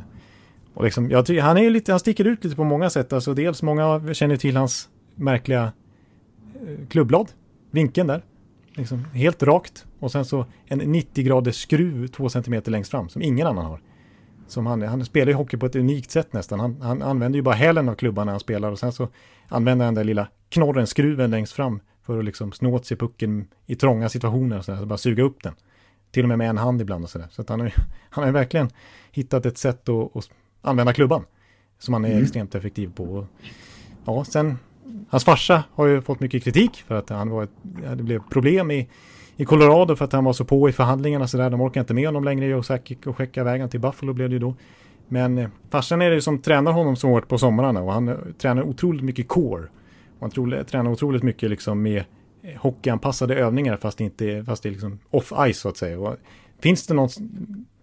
och liksom, jag tycker, han, är lite, han sticker ut lite på många sätt. Alltså, dels många känner till hans märkliga eh, klubblad, vinkeln där. Liksom helt rakt och sen så en 90 graders skruv 2 cm längst fram som ingen annan har. Som han, han spelar ju hockey på ett unikt sätt nästan. Han, han använder ju bara hälen av klubban när han spelar och sen så använder han den där lilla knorren, skruven längst fram för att liksom snå åt sig pucken i trånga situationer och så, där, så bara suga upp den. Till och med med en hand ibland och sådär. Så att han har han har verkligen hittat ett sätt att, att använda klubban som han är extremt effektiv på. Ja, sen Hans farsa har ju fått mycket kritik för att han var ett, det blev problem i, i Colorado för att han var så på i förhandlingarna så där. De orkar inte med honom längre. Josak gick och skicka vägen till Buffalo blev det ju då. Men eh, farsan är det ju som tränar honom så hårt på somrarna och han eh, tränar otroligt mycket core. Och han tränar otroligt mycket liksom med eh, hockeyanpassade övningar fast det, inte, fast det är liksom off-ice så att säga. Och finns det någon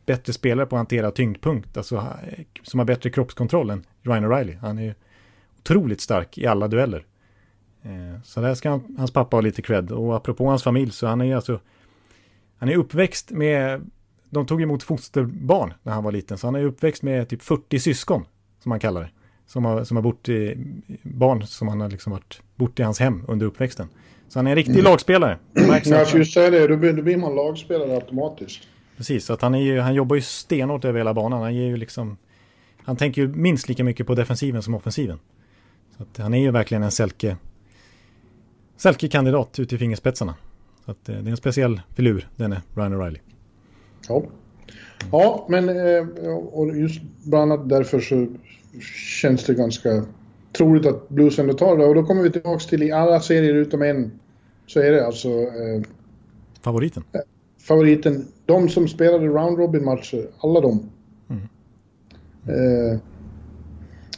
bättre spelare på att hantera tyngdpunkt, alltså eh, som har bättre kroppskontroll än Ryan O'Reilly? Han är otroligt stark i alla dueller. Eh, Så där ska han, hans pappa ha lite cred. Och apropå hans familj så han är alltså han är uppväxt med de tog emot fosterbarn när han var liten. Så han är uppväxt med typ 40 syskon som han kallar det. Som har, som har bott i barn som han har liksom varit bott i hans hem under uppväxten. Så han är en riktig lagspelare. Det märks Men jag skulle säga det, då blir, då blir man lagspelare automatiskt. Precis, så att han, är ju, han jobbar ju stenhårt över hela banan. Han ger ju liksom... Han tänker ju minst lika mycket på defensiven som offensiven. Så att han är ju verkligen en Selke... Selke-kandidat ut i fingerspetsarna. Så att eh, det är en speciell filur, denne Ryan O'Reilly. Ja, ja men eh, och just bland annat därför så känns det ganska troligt att Blues ändå tar det. Och då kommer vi tillbaka till i alla serier utom en så är det alltså eh, Favoriten. favoriten. De som spelade round robin matcher, alla de. Eh,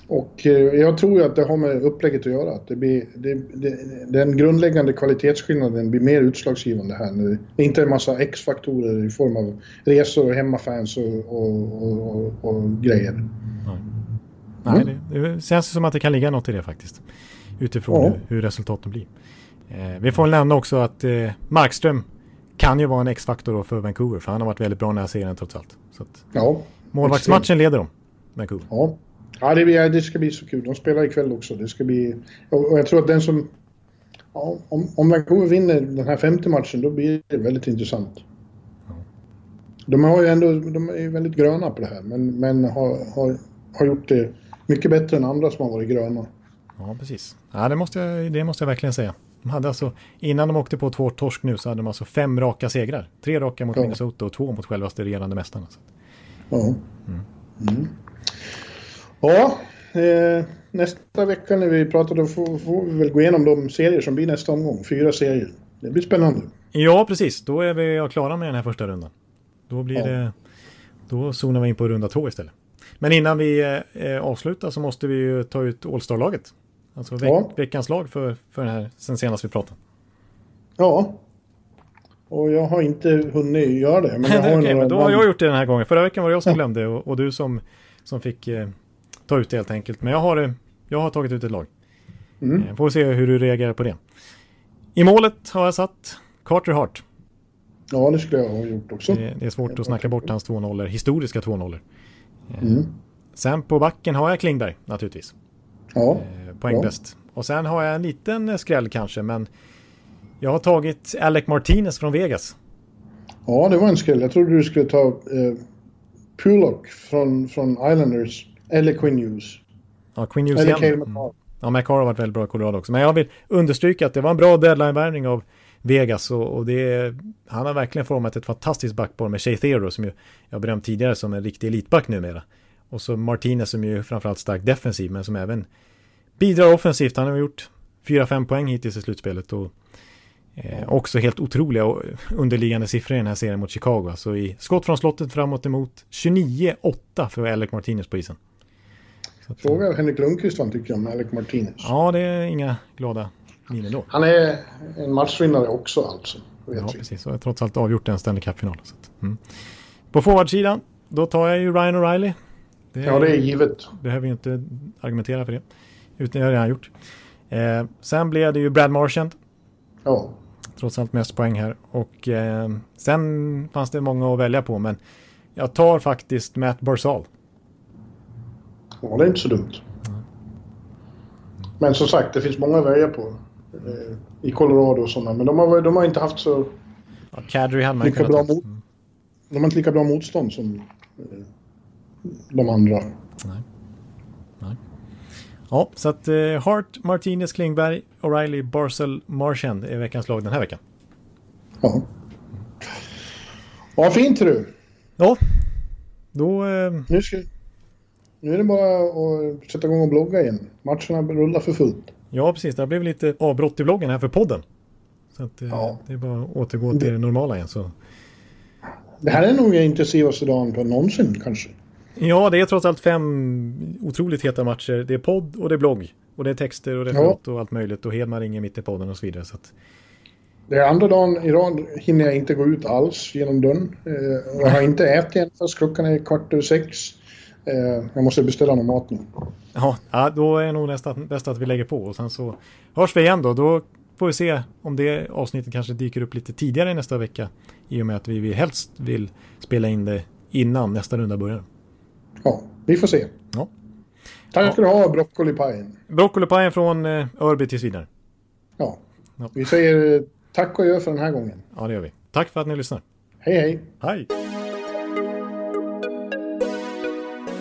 och eh, jag tror ju att det har med upplägget att göra. Att det blir, det, det, den grundläggande kvalitetsskillnaden blir mer utslagsgivande här. När det inte är en massa X-faktorer i form av resor och hemmafans och, och, och, och, grejer. Nej, det, det känns som att det kan ligga något i det faktiskt. Utifrån Ja. hur, hur resultaten blir. Eh, vi får väl nämna också att eh, Markström kan ju vara en X-faktor för Vancouver. För han har varit väldigt bra den här serien trots allt. Så att, Ja. målvaktsmatchen leder de, Vancouver. Ja. Ja, det, det ska bli så kul. De spelar ikväll också. Det ska bli... Och, och jag tror att den som... Ja, om, om Vancouver vinner den här femte matchen, då blir det väldigt intressant. De har ju ändå... De är väldigt gröna på det här, men, men har, har, har gjort det mycket bättre än andra som har varit gröna. Ja, precis. Ja, det måste, jag, det måste jag verkligen säga. De hade alltså, innan de åkte på två torsk nu så hade de alltså fem raka segrar. Tre raka mot Ja. Minnesota och två mot självaste regerande mästarna. Ja. Mm. Ja, eh, nästa vecka när vi pratar då får, får vi väl gå igenom de serier som blir nästa omgång. Fyra serier. Det blir spännande. Ja, precis. Då är vi klara med den här första rundan. Då blir Ja. det... Då zonar vi in på runda två istället. Men innan vi eh, avslutar så måste vi ju ta ut All-Star-laget. Alltså veck, Ja. veckans lag för, för den här sen senast vi pratade. Ja. Och jag har inte hunnit göra det. Men jag har några men då har jag gjort det den här gången. Förra veckan var det jag som glömde och, och du som, som fick eh, ta ut det helt enkelt. Men jag har, eh, jag har tagit ut ett lag. Mm. Eh, får se hur du reagerar på det. I målet har jag satt Carter Hart. Ja, det skulle jag ha gjort också. Det, det är svårt att snacka bort hans två nollor, historiska två nollor. Mm. Sen på backen har jag Klingberg naturligtvis. Ja. Eh, poängbäst. Och sen har jag en liten eh, skräll kanske, men jag har tagit Alec Martinez från Vegas. ja, det var en skräll. Jag trodde du skulle ta eh, Pullock från, från Islanders. Eller Quinn Hughes. Ja, Quinn Hughes Eller igen. Cale Mm. McCarr. Ja, McCarr har varit väldigt bra i Colorado också. Men jag vill understryka att det var en bra deadline-värvning av Vegas och, och det, han har verkligen format ett fantastiskt backpar med Shea Theodore som ju jag berömt tidigare som en riktig elitback numera. Och så Martinez som ju framförallt stark defensiv men som även bidrar offensivt. Han har gjort 4-5 poäng hittills i slutspelet och eh, också helt otroliga underliggande siffror i den här serien mot Chicago. Så i skott från slottet framåt emot 29-8 för Alec Martinez på isen. Fråga Henrik Lundqvist vad han tycker om Alec Martinez. Ja, det är inga glada miner då. Han är en matchvinnare också alltså. Ja, vi. precis. Och jag har trots allt avgjort en Stanley Cup-final. Mm. På forwardsidan, då tar jag ju Ryan O'Reilly. Det, Ja, det är givet. behöver ju inte argumentera för det. Utan jag har redan gjort. Eh, sen blev det ju Brad Marchand. Ja. Trots allt mest poäng här. Och eh, sen fanns det många att välja på. Men jag tar faktiskt Matt Barzal. Ja, det är inte så dumt. Men som sagt, det finns många att välja på. Eh, I Colorado och sådana. Men de har, de har inte haft så... Ja, Kadri hade man Lika bra mot- De har inte lika bra motstånd som eh, de andra. Ja, så att eh, Hart, Martinez, Klingberg, O'Reilly, Barzal, Marchand är veckans lag den här veckan. Ja. Ja, fint du. Ja, då... Eh, Nu, ska, nu är det bara att sätta igång och blogga igen. Matcherna rullar för fullt. Ja, precis. Det blev lite avbrott i bloggen här för podden. Så att, eh, Ja. det är bara att återgå till det normala igen. Så. Det här är nog den intensivaste dagen på någonsin kanske. Ja, det är trots allt fem otroligt heta matcher. Det är podd och det är blogg. Och det är texter och referat och allt möjligt. Och Hedman ringer mitt i podden och så vidare. Så att, Det är andra dagen i rad hinner jag inte gå ut alls genom dörren. Eh, jag har inte ätit än fast klockan är kvart över sex. Eh, jag måste beställa någon mat nu. ja, ja, då är nog nästan bäst att vi lägger på. Och sen så hörs vi igen då. Då får vi se om det avsnittet kanske dyker upp lite tidigare nästa vecka. I och med att vi helst vill spela in det innan nästa runda börjar. Ja, vi får se. Ja. Tack ska du ha, broccolipajen. Broccolipajen från eh, Örby tills vidare. Ja. Ja. Vi säger tack och gör för den här gången. Ja, det gör vi. Tack för att ni lyssnar. Hej, hej. Hej!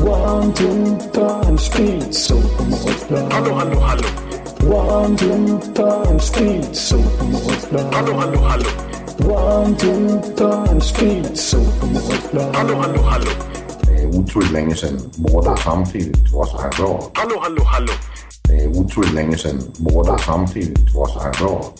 One, two, time, speed, so Hallå, hallå, hallå. One, two, time, speed, so Hallå, hallå, hallå. One, two, time, speed, so Hallå, hallå, hallå. Det är otroligt länge sedan båda samtidigt var så här bra. Hallå, hallå, hallå. Det är otroligt länge sedan båda samtidigt var så här bra.